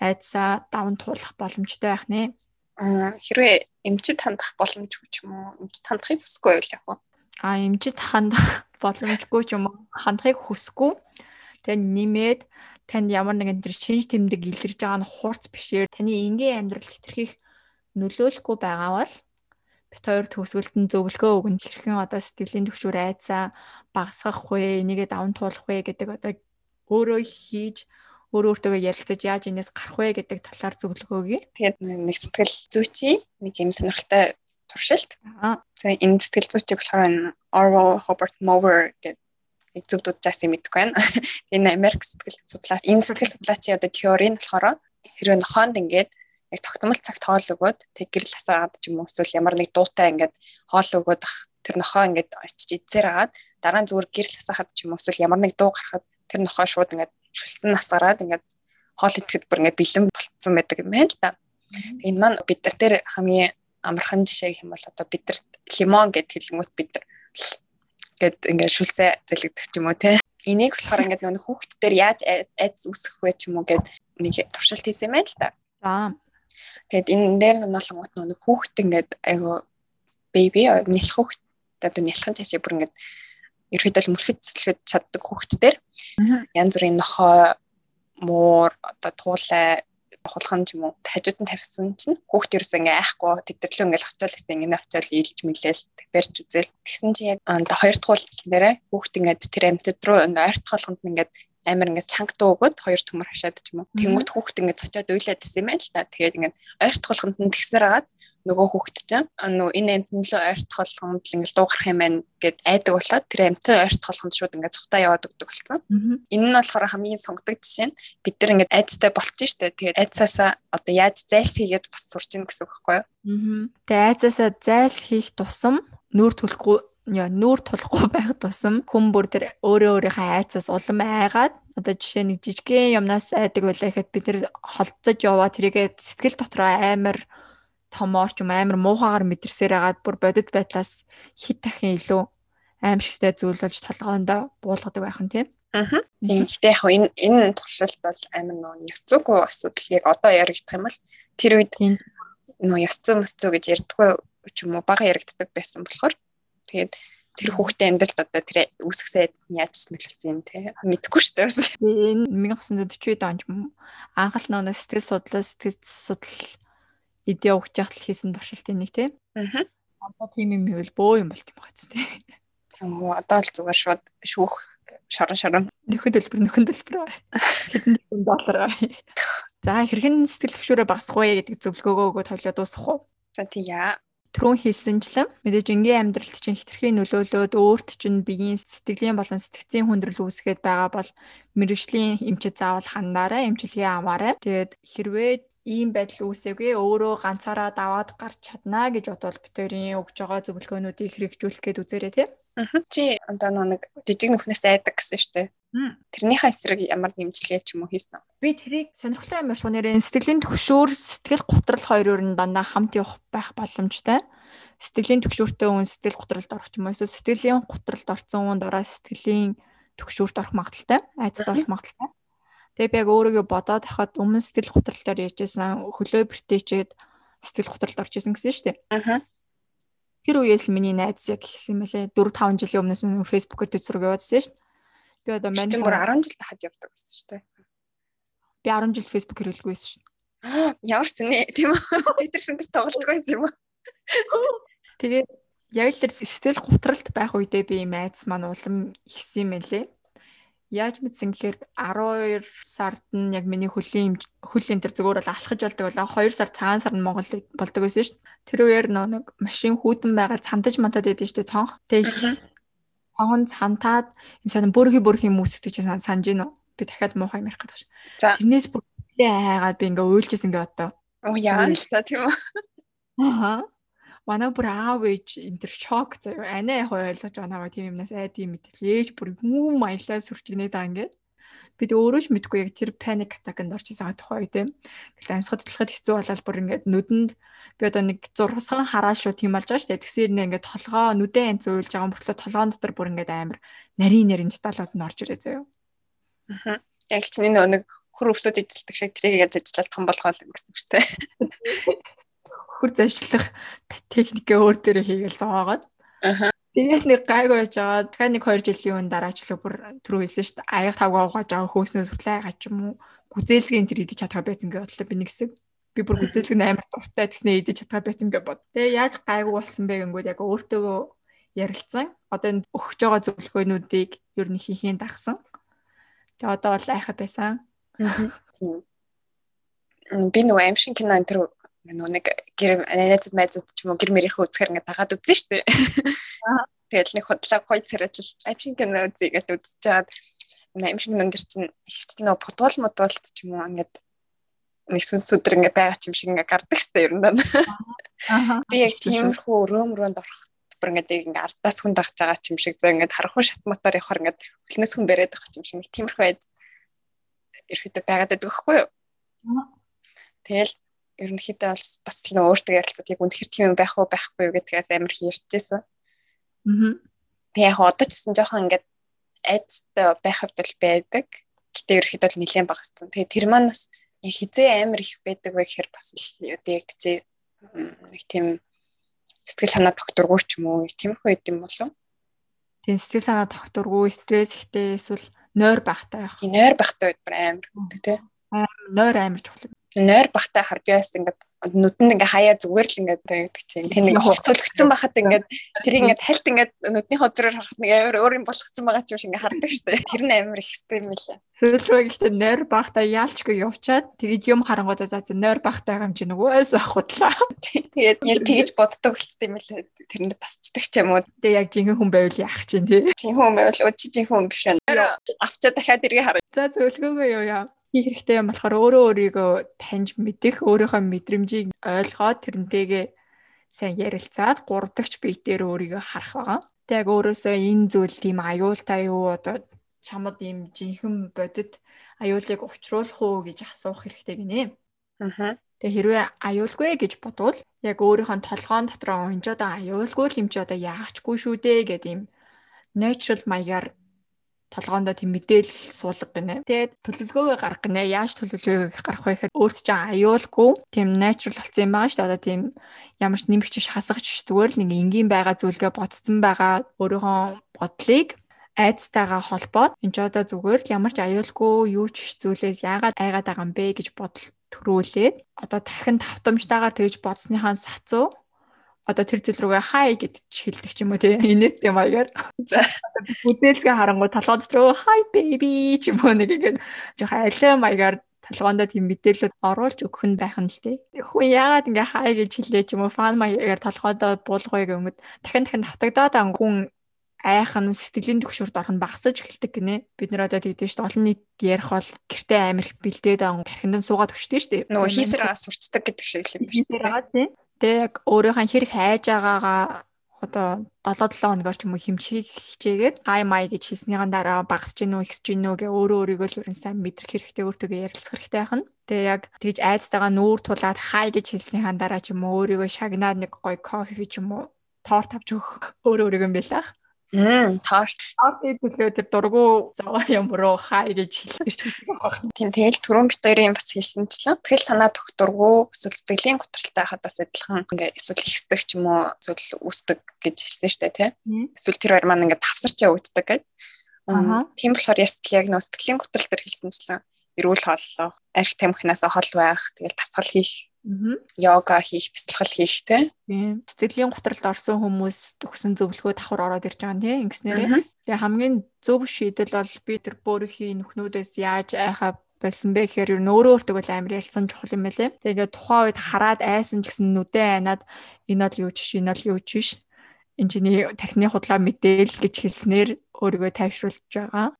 айцаа даван туулах боломжтой байх нэ. Аа хэрвээ эмчит хандах боломжгүй ч юм уу? Эмчит хандахыг хүсэхгүй байл яг уу? Аа эмчит хандах <laughs> боломжгүй ч юм уу? Хандахыг хүсэхгүй. Тэгээ нэмээд танд ямар нэгэн тэр шинж тэмдэг илэрж байгаа нь хурц бишээр таны энгийн амьдрал хэтэрхийх нөлөөлөхгүй байгаа бол бит хоёр төгсгөлд нь зөвлөгөө өгнө хэрхэн одоо сэтгэлийн төвшөр айцаа багасгах вэ, энийгээ даван туулах вэ гэдэг одоо өөрөө хийж өөр өөртөө ярилцаж яаж энэс гарах вэ гэдэг талаар зөвлөгөө өгье. Тэгээд нэг сэтгэл зүйчийн нэг юм сонирхолтой туршилт. Аа. За энэ сэтгэл зүйчийг болохоор Orwell Robert Mower гэдэг дуудаас юм мэдгүй байна. <laughs> Энэ Америк сэтгэл судлаач энэ сэтгэл судлаачийн одоо теори нь болохоор хэрвээ нохоонд ингээд яг тогтмол цагт хоол өгөөд тэг гэрэл хасаад ч юм уу эсвэл ямар нэг дуутай ингээд хоол өгөөд тэр нохоо ингээд очиж идсээр агаад дараа нь зүгээр гэрэл хасахад ч юм уу эсвэл ямар нэг дуу гарахад тэр нохоо шууд ингээд шүлсэн насаараад ингээд хоол идэхэд бүр ингээд бэлэн болцсон байдаг юм байна л да. Энэ маань бид нар тэр хамгийн амархан жишээ гэх юм бол одоо бид нар лимон гэд хэлэнгүүт бид нар гэд ингээд шүлсээ зэлгдэг ч юм уу те. Энийг болохоор ингээд нэг хүүхэд дээр яаж айц үсэх вэ ч юм уу гэд нэг туршилт хийсэн юм байна л да. За. Тэгэд энэ дээр нуулангууд нэг хүүхэд ингээд айгу беби нялх хүүхэд одоо нялхан цаашаа бүр ингээд ерөөдөө мөрөхөд цэцлэхэд чаддаг хүүхэд дээр янз бүрийн нохоо муур одоо туулай хулхан ч юм уу? Хажууд нь тавьсан чинь хүүхд ерөөсөө ингээ айхгүй тэдэрлөө ингээл очиод гэсэн ингээ очиод ийлж мэлээл барьж үзэл. Тэгсэн чи яг хоёр дахь уулзалт нэрэ хүүхд ингээд тэр амьтад руу ингээ ойрт толгонд ингээд амар ингээд чанга дуугод хоёр төмөр хашаад ч юм уу. Тэнгүүт хүүхэд ингээд цочоод уйлаад исэн юм байна л та. Тэгээд ингээд ойрт толгонд нь тэгсэр агаад нөгөө хүүхэд чинь нөө энэ амтнд л ойрт толгонд л ингээд дуугарах юм байна гэд айдаг болоод тэр амтын ойрт толгонд шууд ингээд цухтаа яваад өгдөг болсон. Энэ нь болохоор хамгийн сонгодог жишээ нь бид нар ингээд айцтай болчих штэ. Тэгээд айцаасаа одоо яаж зайлс хийгээд бас сурч ийн гэсэн үг байхгүй юу? Тэгээд айцаасаа зайлс хийх тусам нүүр төлөхгүй нүүр тулахгүй <laughs> байх тусам хүн бүр тэр өөрөө өөрийнхөө айцаас улам айгаад одоо жишээ нэг жижигхэн юмнаас айдаг байлаа гэхэд бид нэр холцож яваа тэрийгэ сэтгэл дотроо амар томоор ч юм амар муухагаар мэдэрсээр агаад бүр бодит байдлаас хит дахин илүү аимшигтай зүйл болж толгоондоо буулгадаг байх нь тийм. Аа. Тэгэхдээ яг энэ энэ туршилт бол амар нөө ёс зүйгүй асуудал яг одоо яригдах юм бол тэр үед нөө ёс зүй мөс зүй гэж ярьдаггүй ч юм уу бага яригддаг байсан болохоор Тэгээд тэр хүүхдээ амьдралд одоо тэр үүсгэсэн айдас нь яаж нөлөөлсөн юм те мэдэхгүй шүү дээ. Энэ 1940 онд анхал нөө сэтгэл судлал сэтгэл судлал идея өгч яхад хийсэн туршилтын нэг те. Аа. Одоо тийм юм ивэл бөө юм болт юм байна те. Тэгмүү одоо л зүгээр шууд шүүх шорон шорон нөхөн төлбөр нөхөн төлбөр хэдэн мянган доллар. <laughs> За хэрхэн сэтгэл төвшөөрөө багасгах вэ гэдэг зөвлөгөөгөө өгөөд хойлоо дуусгах уу? За тийя түрүүн хэлсэнчлэн мэдээж энгийн амьдралд чинь хитрхи нөлөөлөөд өөрт чинь биеийн сэтгэлийн болон сэтгцийн хүндрэл үүсгээд байгаа бол мэрэгжлийн эмчит заавал хандаарай, эмчилгээ аваарай. Тэгээд хэрвээ ийм байдал үүсээгүй өөрөө ганцаараа даваад гарч чадна гэж бодвол битэрийн өгж байгаа зөвлөгөөнүүдийг хэрэгжүүлэх гээд үзээрэй тий. Аа. Чи одоо нэг жижиг нүхнээс айдаг гэсэн шүү дээ. Тэрнийхээ эсрэг ямар нэмжлэгээ ч юм уу хийсэн үү? Би тэрийг сонирхолтой амар нэрээ сэтгэлийн төгшөөр сэтгэл готрол хоёроор нь дандаа хамт явах байх боломжтой. Сэтгэлийн төгшөөртэй хүн сэтгэл готролд орох юм эсвэл сэтгэлийн готролд орсон хүн дараа сэтгэлийн төгшөөрт орох магадaltaй, айцд орох магадaltaй. Тэгээ би яг өөрийгөө бодоод хахад өмнө сэтгэл готролоор ярьжсэн хөлөө бэртээчээд сэтгэл готролд орж исэн гэсэн шүү дээ. Аа. Тэр үеэс л миний найз яг гисэн мэлээ 4 5 жилийн өмнөөс нь фэйсбүүкээр төсрөг яваадсэн шүү дээ Би одоо мань бүр 10 жил тахад явдаг байсан шүү дээ. Би 10 жил Facebook хэрэглэгүй байсан шүү. Ямар сэнэ тийм үү? <laughs> Тэтэр сэнтер тоглолдог байсан юм уу? Тэгээд яг л тэр сэтгэл гутралт байх үедээ би майз маань улам ихсэн юм лээ. Яаж мэдсэн гэхээр 12 сард нь яг миний хөлийн хөлийн тэр зүгээр бол алхаж болдог болоо 2 сар цагаан сар нь Монгол болдог байсан шүү. Тэр үеэр нэг машин хүүтэн байгаа цантаж мантад байдсан шүү дээ цонх. Тэгээ цонхон цантаад юм сайн бүрхи бүрхи үсгдэг чинь санаж гин үү? Би дахиад муухай юм ярих гэдэг ш. Тэрнээс бүрээ хайгаад би ингээ уйлжсэн ингээ одоо. Оо яа л та тийм үү? Аа. Манай бүр аав ээж энэ төр шок заяа. Анаа яг ойлгож байгаа тийм юмнаас айд юм мэтэл ээж бүр юм аялаа сүрчгнээ даа ингээд бид өөрөө ч мэдгүй яг тэр паник атаканд орж исэн тухай тийм. Тэгэл амьсгал талхад хэцүү болоод бүр ингээд нүдэнд би одоо нэг зурсан хараа шүү тийм болж байгаа шүү дээ. Тэгсээр нэ ингээд толгоо нүдэн янз уйлж байгаа мөртлөө толгоон дотор бүр ингээд амар нарийн нарийн деталууд нь орж ирээ заяа. Аа. Яг ч нэг нэг хөр өвсөд эзэлдэг шиг тэрийг ажиллаад том болгоол гэсэн үг шүү дээ. <laughs> Хөр зайчлах техникээ өөр дээрээ хийгээл зовоогоод. Аа. Тэгээд нэг гайгүй байж байгаа. Дахиад нэг 2 жилийн өмнө дараачлаа бүр түрүү хэлсэн шүү дээ. Аяг тавгаа угааж байгаа хөөснөөс хүртэл айгаа ч юм уу. Гүзээлгийн тэр идэж чадгаа байсан гэж бодлоо би нэг хэсэг. Би бүр гүзээлэг амар дуртай тэгснэ идэж чадгаа байсан гэж бод. Тэгээ яаж гайгүй болсон бэ гингүүд яг өөртөөгөө ярилцсан. Одоо энэ өгч байгаа зөвлөгөөнүүдийг ер нь хийхийн дагсан. Тэгээ одоо бол айхаа байсан. Би нөгөө аимшиг кино энэ нөгөө нэг гэр найзууд майзууд ч юм уу гэр мэрийнхээ үзэхэр ингээд дагаад үзэн штэ. Тэгэл нэг худлаа гой царайтлал аимшиг кино үзье гэдэг үзэж чаад аимшиг кинон дэр чинь ихтэл нөгөө путуул модуулт ч юм уу ингээд нэг сүнс өдр ингээд байгаа ч юм шиг ингээд гардаг штэ ер нь. Би яг тиймэрхүү өрөө мөрөнд орох бүр ингээд ингээд ардаас хүн дагж байгаа ч юм шиг зөө ингээд харахгүй шат мотор явахаар ингээд хөлнөөс хүн бариад байгаа ч юм шиг тиймэрхүү байд ерөөдөө байгаад байдаг байхгүй юу? Тэгэл ерөнхийдөө бол бас л нөө өөртөө ярилцаад яг үнэхэр тийм байх уу байхгүй юу гэдгээс амар хийрчээсэн. Аа. Тэгээ яг одоо ч гэсэн жоохон ингээд айцтай байх хувьд л байдаг. Гэтэ ерөнхийдөө л нэлээд багассан. Тэгээ тэр маань бас хизээ амар их байдаг вэ гэхээр бас л одоо яг тийч нэг тийм сэтгэл санаа докторгүй ч юм уу тиймэрхүү үед юм болов. Тийм сэтгэл санаа докторгүй стресс ихтэй эсвэл нойр багтай байх. Нойр багтай үед бүр амар гэдэг тий. Нойр амар чухал нойр бахтай хар би бас ингээд нүдэнд ингээ хаяа зүгээр л ингээ байдаг чинь. Тэр нэг хувцолгцсон байхад ингээ тэр ингээ тальт ингээ нүдний ходроор харахад нэг амар өөр юм болгоцсон байгаа ч юм шиг ингээ хардаг штэ тэр нь амар экстрем мэлээ сүүл рүү гэхдээ нойр бахтай яалчгүй явчаад тэгэж юм харангууд за за нойр бахтай юм чи нөгөөс ахудлаа тэгээд яг тэгэж боддог болчтой юм лээ тэрэнд тасчдаг ч юм уу. Тэгээд яг жинхэнэ хүн байвал яах чинь тий. Жинхэнэ хүн байвал өчи жинхэнэ хүн биш. Аа авчаа дахиад иргээ хараа за зөвлөгөөгөө юу яа хийх хэрэгтэй юм болохоор өөрөө өөрийгөө таньж мэдэх, өөрийнхөө мэдрэмжийг ойлгоод тэрнтэйгээ сайн ярилцаад гурдагч биетээр өөрийгөө харах байгаа. Тэг яг өөрөөсөө энэ зүйл тийм аюултай юу одоо чамд ийм жинхэнэ бодит аюулыг учруулах уу гэж асуух хэрэгтэй гинэ. Аа. Тэгээ хэрвээ аюулгүй гэж бодвол яг өөрийнхөө толгоон дотор энэ ч одоо аюулгүй юм чи одоо яахчгүй шүү дээ гэдэг ийм natural маягаар толгоондоо тийм мэдээлэл суулга гинэ. Тэгээд төлөвлөгөөгөө гаргах гинэ. Яаж төлөвлөгөөгөө гаргах вэ гэхээр өөрт чинь аюулгүй тийм natural болсон юм байгаа шүү дээ. Одоо тийм ямар ч нэмэгч биш хасагч биш зүгээр л нэг энгийн байгаа зүйлгээ бодсон байгаа өөрийнхөө бодлыг айцтайгаа холбоод энэ ч одоо зүгээр л ямар ч аюулгүй юу ч зүйлээс яагаад айгаад байгаа юм бэ гэж бодол төрүүлээд одоо дахин тавтамжтайгаар тэгж бодсныхаа сацуу одоо тэр зүйл рүүгээ хай гэж хэлдэг ч юм уу тий. Инээдтэй маягаар. За бүдээлгээ харангуй толгой дотор хай baby ч юм уу нэг ингэж жоохон алей маягаар толгоондоо тийм мэдээлэл оруулж өгөх нь байх нь л тий. Хүн яагаад ингээ хай гэж хэлээ ч юм уу фан маягаар толгойдоо буулгая гэмэд дахин дахин давтагдаад ан хүн айхан сэтгэлийн төгшөрт орхон багсаж эхэлдэг гинэ. Бид нэр одоо тэгдэж шүү дээ. Олон нийт ярих бол гэртээ амир их бэлдээд ан гархинд суугаад өгчтэй шүү дээ. Нөгөө хийсэр агаас сурцдаг гэдэг шиг л юм байна шүү дээ. Тэ яг өөрийнхөө хэрэг хайж байгаагаа одоо 7 7 хоногор ч юм уу хэмжих хичээгээд ай май гэж хэлснийхэн дараа багасч гинөө ихсэж гинөө гэ өөрөө өөрийгөө л ерэн сайн мэдрэх хэрэгтэй өөртөө ярилцах хэрэгтэй байх нь. Тэгээ яг тэгж айцтайгаа нүүр тулаад хай гэж хэлснийхэн дараа ч юм уу өөрийгөө шагнаад нэг гоё кофе ч юм уу торт авч өгөх <laughs> өөрөө өөрийгөө байлаа. Мм, таарт. Таарт идэхлээр тэр дургу заваа юм руу хай гэж хэлж байгаа. Тийм тэгэл түрүүн бит хоёрын бас хэлсэнчлэн. Тэгэл санаа төгтургу эсвэл сэтгэлийн готролтой хахад бас адилхан ингээ эсвэл ихсдэг ч юм уу эсвэл үсдэг гэж хэлсэн штэ тий. Эсвэл тэр хоёр маань ингээ тавсарчаа үүддэг гэж. Тийм болохоор ястал яг нөө сэтгэлийн готрол төр хэлсэнчлэн эрүүл хооллох, арх тамхинаас хол байх, тэгэл тасгал хийх Йога хийх, бясалгал хийх те. Тийм. Сэтгэлийн готролд орсон хүмүүс төгсөн зөвлөгөө давхар ороод ирж байгаа тийм ингэснээрээ. Тэгээ хамгийн зөв шийдэл бол би тэр өөрийнхөө нүхнүүдээс яаж айхаа болсон бэ гэхээр ер нь өөрөө өөртөө л амар ялсан чухал юм байлээ. Тэгээ тухайн үед хараад айсан ч гэсэн нүдэн айнаад энэ бол юу ч энэ бол юу ч биш. Энд чиний тархины худлаа мэдээл гэж хэлснээр өөрийгөө тайвшруулж байгаа.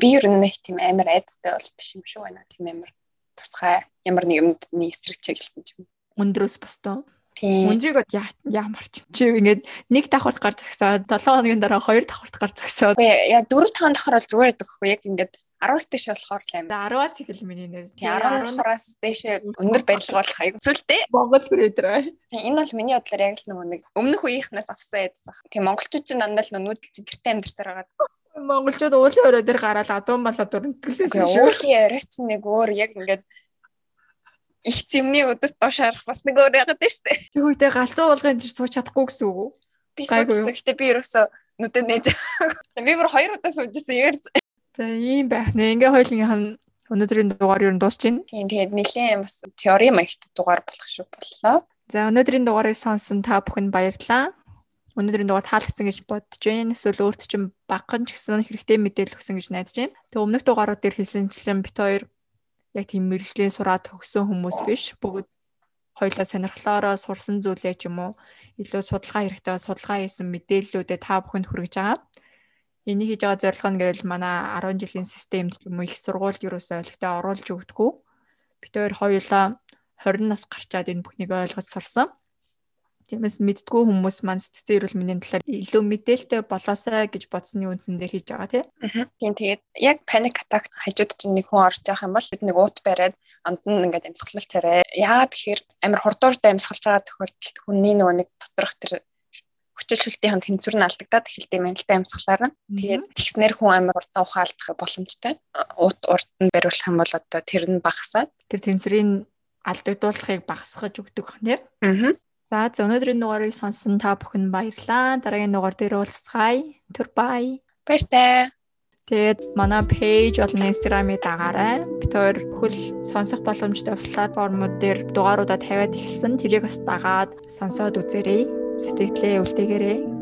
Би ер нь нэг тийм амар айцтай бол биш юм шиг байна. Тийм амар тусгай ямар нэг юмны эсрэг чиглэсэн ч юм. Өндрөөс бостоо. Тийм. Өндрийг ямар ч. Чи ингээд нэг давхарт гар зогсоод 7 хоногийн дараа хоёр давхарт гар зогсоод. Яа 4 5 давхар бол зүгээр байдаг хгүй яг ингээд 10-аас дээш болохоор л аим. 10-аас ихэл миний нэр. Тийм 10-аас дээш өндөр барилга болох аюу зүйлтэй. Монгол хүрээдэр. Тийм энэ бол миний бодлоор яг л нөгөө нэг өмнөх үеийнхнээс авсан ядсах. Тийм монголчууд чинь дандаа л нүүдэл чинь гэрте амьдарсаар байгаа. Монголчууд уулын өрөө дээр гараад адуун болоод өрнөглөөсөн шүү. Уулын өрөө чинь нэг өөр яг ингээд их зэмний өдөс доош харах бас нэг өөр ягаад шүү дээ. Юу үедээ галзуу уулгын дээр сууж чадахгүй гэсэн үг үү? Би суучихсан. Гэтэ би ерөөсөө нүдэ нээж. Би бүр хоёр удаа суужсэн яар. За ийм байх нэ. Ингээ хоёулынх нь өнөөдрийн дугаар юу дуусч байна. Тийм тэгээд нэлээд бас теори маягт дугаар болох шүү боллоо. За өнөөдрийн дугаарыг сонсон та бүхэнд баярлалаа. Өнөөдрийн дугаар таалагдсан гэж бодож байна. Эсвэл өөрт чинь багхан ч гэсэн хэрэгтэй мэдээлэл өгсөн гэж найдаж байна. Тэг өмнөх дугаарууд дээр хэлсэнчлэн бит хоёр яг тийм мэрэгжлийн сураад төгссөн хүмүүс биш. Бүгд хоёлаа сонирхлоороо сурсан зүйлээ ч юм уу илүү судалгаа хэрэгтэй судалгаа хийсэн мэдээллүүдэд та бүхэнд хүргэж байгаа. Энийг хийж байгаа зорилго нь гэвэл манай 10 жилийн системд юм их сургуульд юусоо ойлгохтой оруулж өгдөггүй. Бид хоёр хоёулаа 20 нас гарчаад энэ бүхнийг ойлгож сурсан. Тиймээс мэддгүү хүмүүс маань сэтгцэн эрүүл мэндийн талаар илүү мэдээлэлтэй болоосай гэж бодсны үндсэн дээр хийж байгаа тийм. Тэгээд яг паник атак хажууд чинь нэг хүн орж явах юм бол бид нэг уут бариад амд нь ингээд амьсгалал царай. Яагаад тэгэхээр амар хурдууртай амьсгалж байгаа тохиолдолд хүний нөгөө нэг доторх тэр хүчилшүүлтийн тэнцвэр нь алдагдаад эхэлдэг юм л та амьсгалаар нь. Тэгээд тэгснэр хүн амар урдаа ухаалдах боломжтой. Уут урд нь бариулах юм бол одоо тэр нь багасаад тэр тэнцвэрийн алдагдуулахыг багасгаж өгдөг хнэр. Аа. За за өнөөдрийн дугаарыг сонсон та бүхэн баярлалаа. Дараагийн дугаар дээр уулзцгаая. Түр бай. Баяртай. Тэгээд манай пэйж болон инстаграмыг дагаарай. Бид хоёр бүхэл сонсох боломжтой платформуд дээр дугааруудаа тавиад эхэлсэн. Тэрийг бас дагаад сонсоод үзээрэй. Сэтгэлээ үлдээгээрэй.